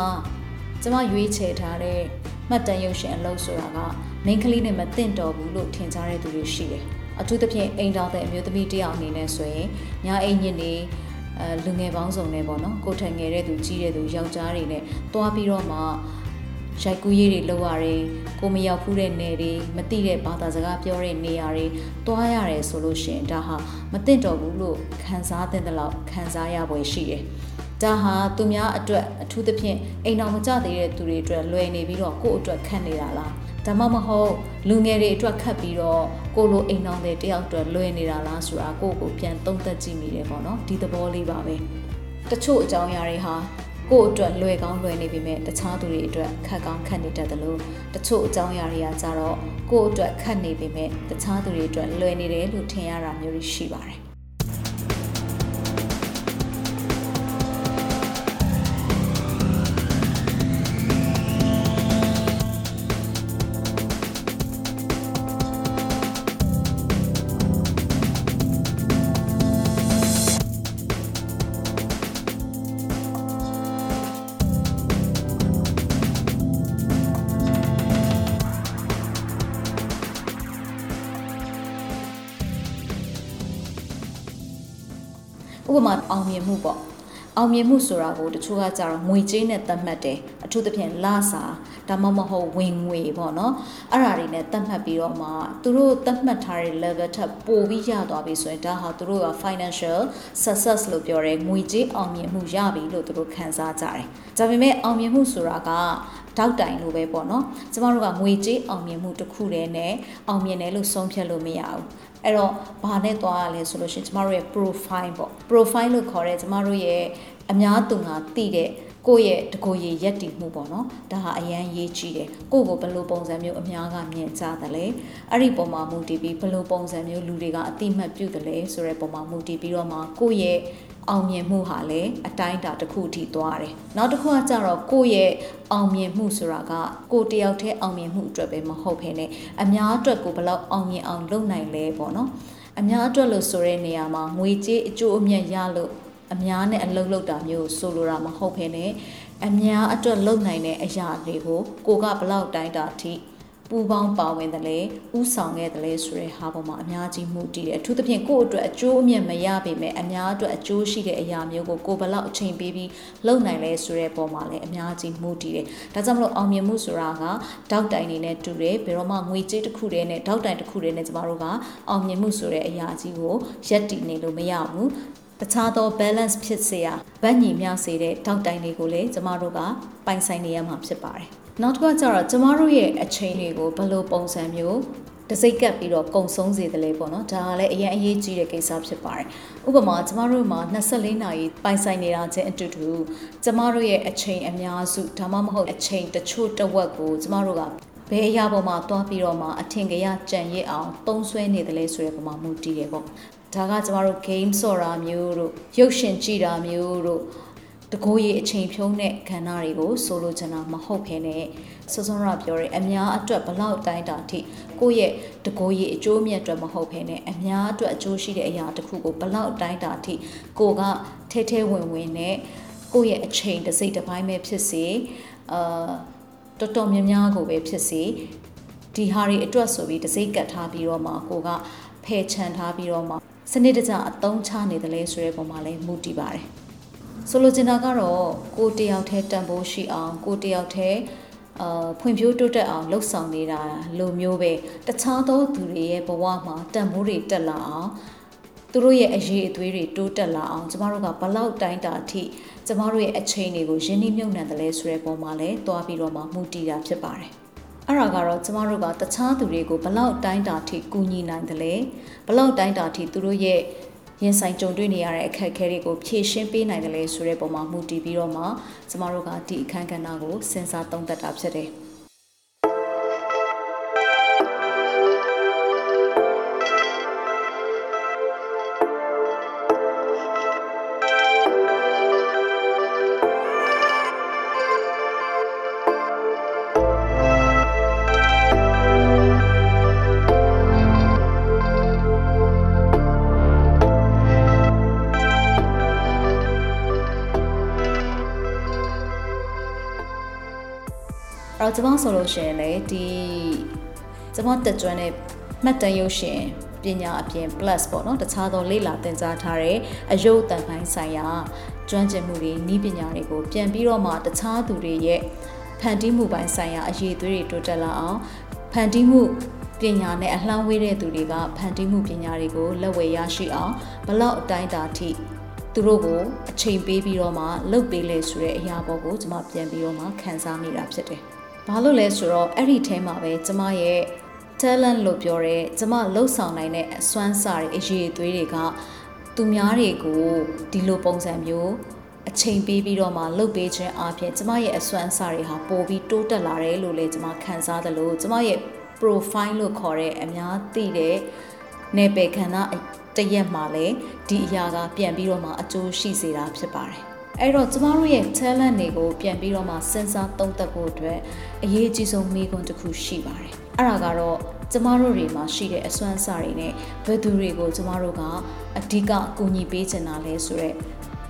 ကျမရွေးချယ်ထားတဲ့မှတ်တမ်းရုပ်ရှင်အလုပ်ဆိုတာကမိန်းကလေးနဲ့မသင့်တော်ဘူးလို့ထင်ကြတဲ့သူတွေရှိတယ်အထူးသဖြင့်အိမ်တော်တဲ့အမျိုးသမီးတစ်ယောက်အနေနဲ့ဆိုရင်ညာအိမ်ညစ်နေအဲလူငယ်ပေါင်းစုံနဲ့ပေါ့နော်ကိုထန်ငယ်တဲ့သူကြီးတဲ့သူယောက်ျားတွေနဲ့တွားပြီးတော့မှရိုက်ကူးရေးတွေလုပ်ရတယ်ကိုမရောက်ဖူးတဲ့နယ်တွေမသိတဲ့ဘာသာစကားပြောတဲ့နေရာတွေတွားရတယ်ဆိုလို့ရှိရင်ဒါဟာမသင့်တော်ဘူးလို့ခံစားတဲ့လောက်ခံစားရပွဲရှိတယ် ဒါဟာသူများအတွက်အထူးသဖြင့်အိမ်တော်မကြသေးတဲ့သူတွေအတွက်လွယ်နေပြီးတော့ကိုယ့်အတွက်ခက်နေတာလားဒါမှမဟုတ်လူငယ်တွေအတွက်ခတ်ပြီးတော့ကိုလိုအိမ်တော်တွေတယောက်အတွက်လွယ်နေတာလားဆိုတာကိုယ့်ကိုပြန်သုံးသပ်ကြည့်မိတယ်ပေါ့နော်ဒီသဘောလေးပါပဲတချို့အကြောင်းအရာတွေဟာကိုယ့်အတွက်လွယ်ကောင်းလွယ်နေပေမဲ့တခြားသူတွေအတွက်ခက်ကောင်းခက်နေတတ်တယ်လို့တချို့အကြောင်းအရာတွေကကြတော့ကိုယ့်အတွက်ခက်နေပေမဲ့တခြားသူတွေအတွက်လွယ်နေတယ်လို့ထင်ရတာမျိုးရှိပါတယ် ဥပမာအောင်မြင်မှုပေါ့အောင်မြင်မှုဆိုတာကိုတချို့ကကြတော့ငွေကြေးနဲ့သတ်မှတ်တယ်အထူးသဖြင့်လစာဒါမှမဟုတ်ဝင်ငွေပေါ့နော်အဲ့ဒါတွေနဲ့သတ်မှတ်ပြီးတော့မှသူတို့သတ်မှတ်ထားတဲ့ level ထက်ပိုပြီးရသွားပြီဆိုရင်ဒါဟာသူတို့က financial success လို့ပြောတယ်ငွေကြေးအောင်မြင်မှုရပြီလို့သူတို့ခံစားကြတယ်ဒါပေမဲ့အောင်မြင်မှုဆိုတာက တောက်တိုင်လို့ပဲပေါ့နော်ကျမတို့ကငွေကြေးအောင်မြင်မှုတစ်ခုတည်းနဲ့အောင်မြင်တယ်လို့ဆုံးဖြတ်လို့မရဘူးအဲ့တော့ဘာနဲ့သွားရလဲဆိုလို့ရှိရင်ကျမတို့ရဲ့ profile ပေါ့ profile လို့ခေါ်တဲ့ကျမတို့ရဲ့အများသူငါသိတဲ့ကိုယ့်ရဲ့တကိုယ်ရည်ရက်တည်မှုပေါ့နော်ဒါဟာအရန်ရေးကြည့်တယ်ကိုယ့်ကိုဘယ်လိုပုံစံမျိုးအများကမြင်ကြတယ်လဲအဲ့ဒီပုံမှာမူတည်ပြီးဘယ်လိုပုံစံမျိုးလူတွေကအတိမတ်ပြုတယ်လဲဆိုတဲ့ပုံမှာမူတည်ပြီးတော့မှကိုယ့်ရဲ့ အောင်မြင်မှုဟာလည်းအတိုင်းအတာတစ်ခုအထိသွားတယ်။နောက်တစ်ခုကကြတော့ကိုယ့်ရဲ့အောင်မြင်မှုဆိုတာကကိုယ်တယောက်တည်းအောင်မြင်မှုအတွက်ပဲမဟုတ်ဘဲနဲ့အများအတွက်ကိုဘယ်လောက်အောင်မြင်အောင်လုပ်နိုင်လဲပေါ့နော်။အများအတွက်လို့ဆိုတဲ့နေရာမှာငွေကြေးအကျိုးအမြတ်ရလို့အများနဲ့အလုပ်လုပ်တာမျိုးဆိုလိုတာမဟုတ်ဘဲနဲ့အများအတွက်လုပ်နိုင်တဲ့အရာတွေကိုကိုကဘလောက်တိုင်းတာအထိ ပူပေါင်းပါဝင်တယ်လေဥဆောင်ခဲ့တယ်လေဆိုတဲ့ဟာပေါ်မှာအများကြီးမှုတည်တယ်အထူးသဖြင့်ကိုယ့်အတွက်အကျိုးအမြတ်မရပေမဲ့အများအတွက်အကျိုးရှိတဲ့အရာမျိုးကိုကိုဘလောက်အချိန်ပေးပြီးလုပ်နိုင်လဲဆိုတဲ့ပုံမှာလည်းအများကြီးမှုတည်တယ်ဒါကြောင့်မလို့အောင်မြင်မှုဆိုတာကတောက်တိုင်နေနဲ့တူတယ်ဘယ်တော့မှငွေကြေးတစ်ခုတည်းနဲ့တောက်တိုင်တစ်ခုတည်းနဲ့ကျမတို့ကအောင်မြင်မှုဆိုတဲ့အရာကြီးကိုရက်တည်နေလို့မရဘူး တခြားသော balance ဖြစ်စေရဗတ်ညီမျှစေတဲ့တောက်တိုင်တွေကိုလည်းကျမတို့ကပိုင်ဆိုင်နေရမှာဖြစ်ပါတယ်နောက်တစ်ခါကျတော့ကျမတို့ရဲ့အချိန်တွေကိုဘယ်လိုပုံစံမျိုးတစိတ်ကပ်ပြီးတော့ကုံဆုံးစေတယ်လေပေါ့နော်ဒါကလည်းအရင်အရေးကြီးတဲ့ကိစ္စဖြစ်ပါတယ်ဥပမာကျမတို့မှာ24နာရီပိုင်ဆိုင်နေတာချင်းအတူတူကျမတို့ရဲ့အချိန်အများစုဒါမှမဟုတ်အချိန်တချို့တစ်ဝက်ကိုကျမတို့ကဘယ်အရာပေါ်မှာတွားပြီးတော့မှအထင်ကြီးကြံရစ်အောင်သုံးဆွဲနေတယ်လေဆိုတဲ့ပုံမှာမူတည်တယ်ပေါ့ ဒါကကျမတို့ game ဆော့တာမျိုးတို့ရုပ်ရှင်ကြည့်တာမျိုးတို့တကိုးရအချိန်ဖြုံးတဲ့ခန္ဓာတွေကိုဆိုလိုချင်တာမဟုတ်ခဲနဲ့စောစောရပြောရဲအများအတွက်ဘလောက်တိုင်းတာထိကိုယ့်ရဲ့တကိုးရအကျိုးမြတ်အတွက်မဟုတ်ဖ ೇನೆ အများအတွက်အကျိုးရှိတဲ့အရာတစ်ခုကိုဘလောက်တိုင်းတာထိကိုကထဲထဲဝင်ဝင်နဲ့ကိုယ့်ရဲ့အချိန်တစ်စိတ်တစ်ပိုင်းပဲဖြစ်စေအာတော်တော်များများကိုပဲဖြစ်စေဒီဟာတွေအတွက်ဆိုပြီးတစိမ့်ကတ်ထားပြီးတော့မှကိုကဖယ်ချန်ထားပြီးတော့မှ စနစ်တကျအသုံးချနေတယ်လဲဆိုတဲ့ပုံမှာလဲမူတည်ပါတယ်ဆိုလိုချင်တာကတော့ကိုတယောက်တည်းတန်ဖိုးရှိအောင်ကိုတယောက်တည်းအာဖွံ့ဖြိုးတိုးတက်အောင်လှုပ်ဆောင်နေတာလိုမျိုးပဲတခြားသောသူတွေရဲ့ဘဝမှာတန်ဖိုးတွေတက်လာအောင်သူတို့ရဲ့အရေးအသွေးတွေတိုးတက်လာအောင်ကျမတို့ကဘလောက်တိုင်းတာအထိကျမတို့ရဲ့အချိန်တွေကိုရင်းနှီးမြှုပ်နှံတယ်လဲဆိုတဲ့ပုံမှာလဲတွားပြီးတော့မှမူတည်တာဖြစ်ပါတယ် အဲ့ဒါကတော့ကျမတို့ကတခြားသူတွေကိုဘလောက်တိုင်းတာထိကူညီနိုင်တယ်လဲဘလောက်တိုင်းတာထိသူတို့ရဲ့ရင်ဆိုင်ကြုံတွေ့နေရတဲ့အခက်အခဲတွေကိုဖြေရှင်းပေးနိုင်တယ်လဲဆိုတဲ့ပုံမှာမူတည်ပြီးတော့မှကျမတို့ကဒီအခန်းကဏ္ဍကိုစဉ်းစားသုံးသပ်တာဖြစ်တယ် တော့ကျမဆိုလို့ရှိရင်လေဒီကျမတက်ကျွမ်းတဲ့မှတ်တမ်းရုပ်ရှင်ပညာအပြင် plus ပေါ့နော်တခြားသောလေ့လာသင်ကြားထားတဲ့အယုတ်တန်ပိုင်းဆိုင်ရာကျွမ်းကျင်မှုတွေဤပညာတွေကိုပြန်ပြီးတော့မှတခြားသူတွေရဲ့ဖန်တီးမှုပိုင်းဆိုင်ရာအရေးသွေးတွေတိုးတက်လာအောင်ဖန်တီးမှုပညာနဲ့အလှမ်းဝေးတဲ့သူတွေကဖန်တီးမှုပညာတွေကိုလက်ဝယ်ရရှိအောင်ဘလောက်အတိုင်းတာထိသူတို့ကိုအချိန်ပေးပြီးတော့မှလှုပ်ပေးလေဆိုတဲ့အရာပေါ်ကိုကျွန်မပြန်ပြီးတော့မှခံစားမိတာဖြစ်တယ်။ ဘာလို့လဲဆိုတော့အဲ့ဒီထဲမှာပဲကျွန်မရဲ့ talent လို့ပြောတဲ့ကျွန်မလှုပ်ဆောင်နိုင်တဲ့အစွမ်းစားတွေအရေးအသွေးတွေကသူများတွေကိုဒီလိုပုံစံမျိုးအချိန်ပေးပြီးတော့မှလှုပ်ပေးခြင်းအပြင်ကျမရဲ့အစွမ်းစားတွေဟာပိုပြီးတိုးတက်လာတယ်လို့လည်းကျမခံစားသလိုကျမရဲ့ profile လို့ခေါ်တဲ့အများသိတဲ့နယ်ပယ်ခန္ဓာတရက်မှာလည်းဒီအရာကပြန်ပြီးတော့မှအကျိုးရှိစေတာဖြစ်ပါတယ် အဲ့တော့ကျမတို့ရဲ့ talent တွေကိုပြန်ပြီးတော့မှစဉ်းစားသုံးသပ်ဖို့အတွက်အရေးကြီးဆုံးမိကွန်းတစ်ခုရှိပါတယ်အဲ့ဒါကတော့ကျမတို့တွေမှာရှိတဲ့အစွမ်းအစတွေနဲ့ဘယ်သူတွေကိုကျမတို့ကအဓိကအကူအညီပေးချင်တာလဲဆိုတော့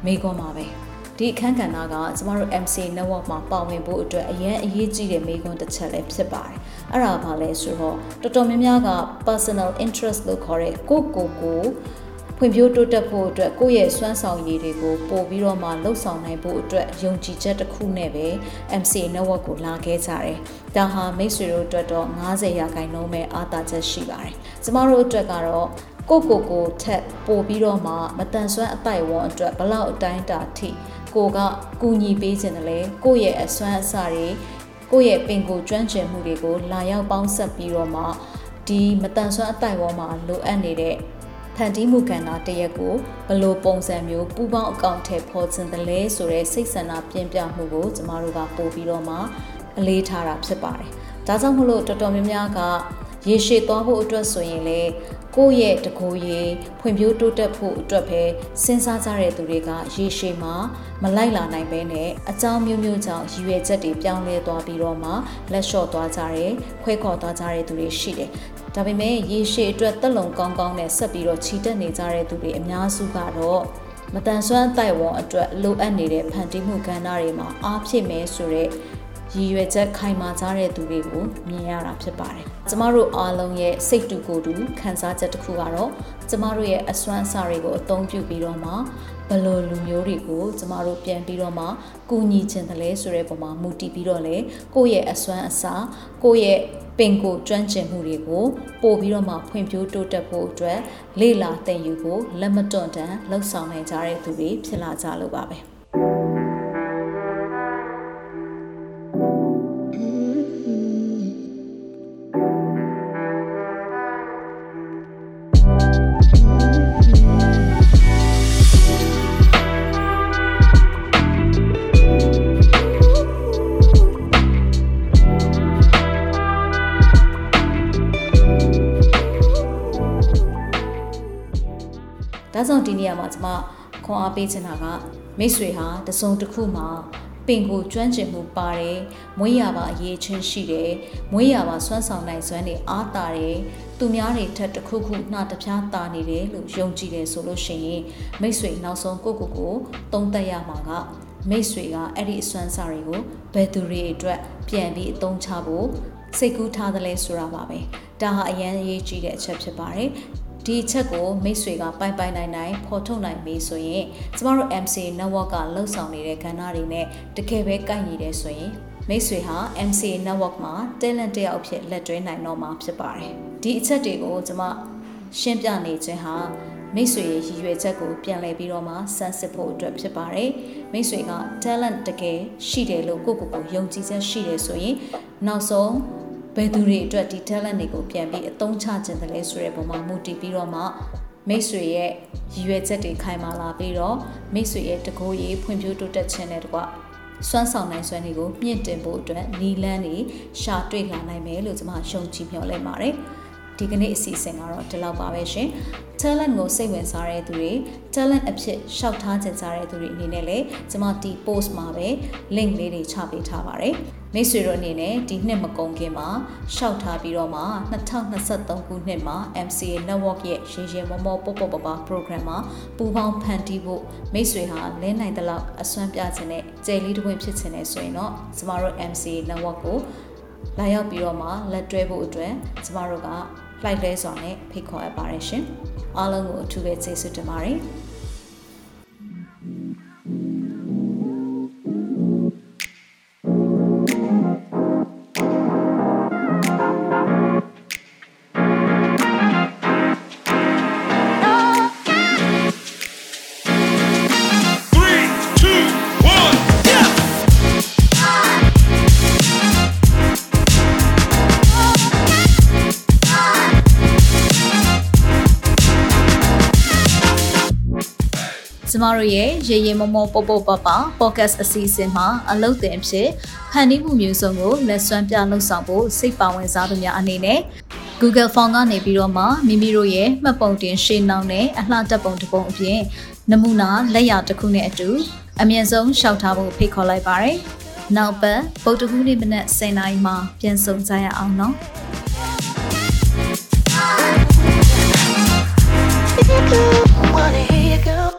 မိကွန်းပါပဲဒီအခန်းကဏ္ဍကကျမတို့ MC network မှာပါဝင်ဖို့အတွက်အရင်အရေးကြီးတဲ့မိကွန်းတစ်ချက်လည်းဖြစ်ပါတယ်။အဲ့ဒါဘာလဲဆိုတော့တော်တော်များများက personal interest လို့ခေါ်တဲ့ကိုကိုကို ဖွံ့ဖြိုးတိုးတက်ဖို့အတွက်ကိုယ့်ရဲ့စွမ်းဆောင်ရည်တွေကိုပို့ပြီးတော့မှလှုပ်ဆောင်နိုင်ဖို့အတွက်ယုံကြည်ချက်တစ်ခုနဲ့ပဲ MC network ကိုလာခဲ့ကြတယ်။ဒါဟာမိတ်ဆွေတို့အတွက်တော့90ရာခိုင်နှုန်းပဲအားသာချက်ရှိပါတယ်။ကျမတို့အတွက်ကတော့ကိုကိုကိုထက်ပို့ပြီးတော့မှမတန်ဆွမ်းအပိုက်ဝန်းအတွက်ဘလောက်အတိုင်းတာထိကိုကကူညီပေးခြင်းတယ်လေကိုယ့်ရဲ့အစွမ်းအစတွေကိုယ့်ရဲ့ပင်ကိုကျွမ်းကျင်မှုတွေကိုလာရောက်ပေါင်းဆက်ပြီးတော့မှဒီမတန်ဆွမ်းအတိုင်ပေါ်မှာလိုအပ်နေတဲ့ ဖန်တီးမှုကဏ္ဍတရက်ကိုဘလို့ပုံစံမျိုးပူပေါင်းအကောင့်ထဲပေါ်ခြင်းတလဲဆိုတဲ့စိတ်ဆန္ဒပြင်းပြမှုကိုကျမတို့ကပို့ပြီးတော့မှအလေးထားတာဖြစ်ပါတယ်။ဒါကြောင့်မလို့တော်တော်များများကရေရှည်သွားဖို့အတွက်ဆိုရင်လေကိုယ့်ရဲ့တကိုယ်ရေးဖွံ့ဖြိုးတိုးတက်ဖို့အတွက်ပဲစဉ်းစားကြတဲ့သူတွေကရေရှည်မှာမလိုက်လာနိုင်ဘဲနဲ့အကြောင်းမျိုးမျိုးကြောင့်ရည်ရွယ်ချက်တွေပြောင်းလဲသွားပြီးတော့မှလက်လျှော့သွားကြတယ်ခွဲခေါ်သွားကြတဲ့သူတွေရှိတယ် ဒါပေမဲ့ရေရှည်အတွက်တက်လုံကောင်းကောင်းနဲ့ဆက်ပြီးတော့ခြိတက်နေကြတဲ့သူတွေအများစုကတော့မတန်ဆွမ်းတိုက်ဝန်းအတွက်လိုအပ်နေတဲ့ဖန်တီးမှုကဏ္ဍတွေမှာအားဖြည့်မယ်ဆိုတဲ့ရည်ရွယ်ချက်ခိုင်မာကြတဲ့သူတွေကိုမြင်ရတာဖြစ်ပါတယ်။ကျမတို့အားလုံးရဲ့စိတ်တူကိုယ်တူခံစားချက်တစ်ခုကတော့ကျမတို့ရဲ့အစွမ်းအစတွေကိုအသုံးပြုပြီးတော့မှ ဘဘယ်လိုလူမျိုးတွေကိုကျမတို့ပြန်ပြီးတော့မှကူညီခြင်းတလဲဆိုတဲ့ပုံမှာမူတည်ပြီးတော့လေကိုယ့်ရဲ့အစွမ်းအစာကိုယ့်ရဲ့ပင်ကိုကျွမ်းကျင်မှုတွေကိုပို့ပြီးတော့မှဖွံ့ဖြိုးတိုးတက်ဖို့အတွက်လေ့လာသင်ယူဖို့လက်မတွန့်တန်လှုပ်ဆောင်နိုင်ကြတဲ့သူတွေဖြစ်လာကြလို့ပါပဲ။။ မှာကျွန်မခွန်အားပေးချင်တာကမိတ်ဆွေဟာတစုံတစ်ခုမှာပင်ကိုကျွမ်းကျင်မှုပါတယ်မွေးရပါအရေးချင်းရှိတယ်မွေးရပါစွမ်းဆောင်နိုင်စွမ်းတွေအားတာတယ်သူများတွေထက်တစ်ခုခုနှာတစ်ပြားတာနေတယ်လို့ယုံကြည်တယ်ဆိုလို့ရှိရင်မိတ်ဆွေနောက်ဆုံးကိုကိုကိုသုံးသက်ရမှာကမိတ်ဆွေကအဲ့ဒီအစွမ်းစားတွေကိုဘယ်သူတွေအတွက်ပြန်ပြီးအသုံးချဖို့စိတ်ကူးထားသလဲဆိုတာပါပဲဒါဟာအရန်အရေးကြီးတဲ့အချက်ဖြစ်ပါတယ် ဒီအချက်ကိုမိတ်ဆွေကပိုင်ပိုင်နိုင်နိုင်ဖော်ထုတ်နိုင်ပြီဆိုရင်ကျမတို့ MC network ကလှုပ်ဆောင်နေတဲ့ကဏ္ဍတွေနဲ့တကယ်ပဲကိုက်ညီတယ်ဆိုရင်မိတ်ဆွေဟာ MC network မှာ talent တယောက်ဖြစ်လက်တွဲနိုင်တော့မှာဖြစ်ပါတယ်ဒီအချက်တွေကိုကျမရှင်းပြနေခြင်းဟာမိတ်ဆွေရဲ့ရည်ရွယ်ချက်ကိုပြန်လည်ပြီးတော့မှစမ်းစစ်ဖို့အတွက်ဖြစ်ပါတယ်မိတ်ဆွေက talent တကယ်ရှိတယ်လို့ကိုယ့်ကိုယ်ကိုယုံကြည်ချက်ရှိတယ်ဆိုရင်နောက်ဆုံး ဘယ်သူတွေအတွက်ဒီ talent တွေကိုပြန်ပြီးအသုံးချခြင်းတလဲဆိုတဲ့ပုံမှာမူတည်ပြီးတော့မှမိတ်ဆွေရဲ့ရည်ရွယ်ချက်တွေခိုင်မာလာပြီးတော့မိတ်ဆွေရဲ့တကိုယ်ရေးဖွံ့ဖြိုးတိုးတက်ခြင်းနဲ့တကွစွမ်းဆောင်နိုင်စွမ်းတွေကိုမြင့်တင်ဖို့အတွက်နီလန်းတွေရှာတွေ့လာနိုင်မယ်လို့ကျွန်မယုံကြည်မျှော်လင့်ပါတယ် ဒီကနေ့အစီအစဉ်ကတော့ဒီလောက်ပါပဲရှင် talent ကိုစိတ်ဝင်စားတဲ့သူတွေ talent အဖြစ်ရှောက်ထားကြတဲ့သူတွေအနေနဲ့လည်းကျွန်မဒီ post မှာပဲ link လေးတွေချပေးထားပါတယ်မိတ်ဆွေတို့အနေနဲ့ဒီနှစ်မကုန်ခင်မှာရှောက်ထားပြီးတော့မှ2023ခုနှစ်မှာ MCA network ရဲ့ရေရေမောမောပေါပေါပပ program မှာပူပေါင်းဖန်တီးဖို့မိတ်ဆွေဟာလင်းနိုင်တဲ့လောက်အစွမ်းပြခြင်းနဲ့ကြယ်လေးတစ်ခွင့်ဖြစ်ခြင်းနဲ့ဆိုရင်တော့ကျမတို့ MCA network ကို လာရောက်ပြီးတော့မှလက်တွဲဖို့အတွက်ကျမတို့ကလိုက်လဲစွာနဲ့ဖိတ်ခေါ်အပ်ပါတယ်ရှင်။အားလုံးကိုအထူးပဲကျေးဇူးတင်ပါတယ်။ မတို့ရဲ့ရေရေမမောပေါပေါပပ podcast အစီအစဉ်မှာအလုပ်တင်ဖြစ်ဖန်တီးမှုမျိုးစုံကိုလက်စွမ်းပြလှုပ်ဆောင်ဖို့စိတ်ပါဝင်စားသူများအနေနဲ့ Google Form ကနေပြီးတော့မှမိမိတို့ရဲ့မှတ်ပုံတင်ရှင်းနှောင်းနဲ့အလှတက်ပုံတစ်ပုံအပြင်နမူနာလက်ရာတစ်ခုနဲ့အတူအမြင့်ဆုံးရှောက်ထားဖို့ဖိတ်ခေါ်လိုက်ပါရယ်။နောက်ပတ်ဗုဒ္ဓဟူးနေ့မနက်10:00နာရီမှာပြန်ဆုံကြရအောင်နော်။ Wanna hear you go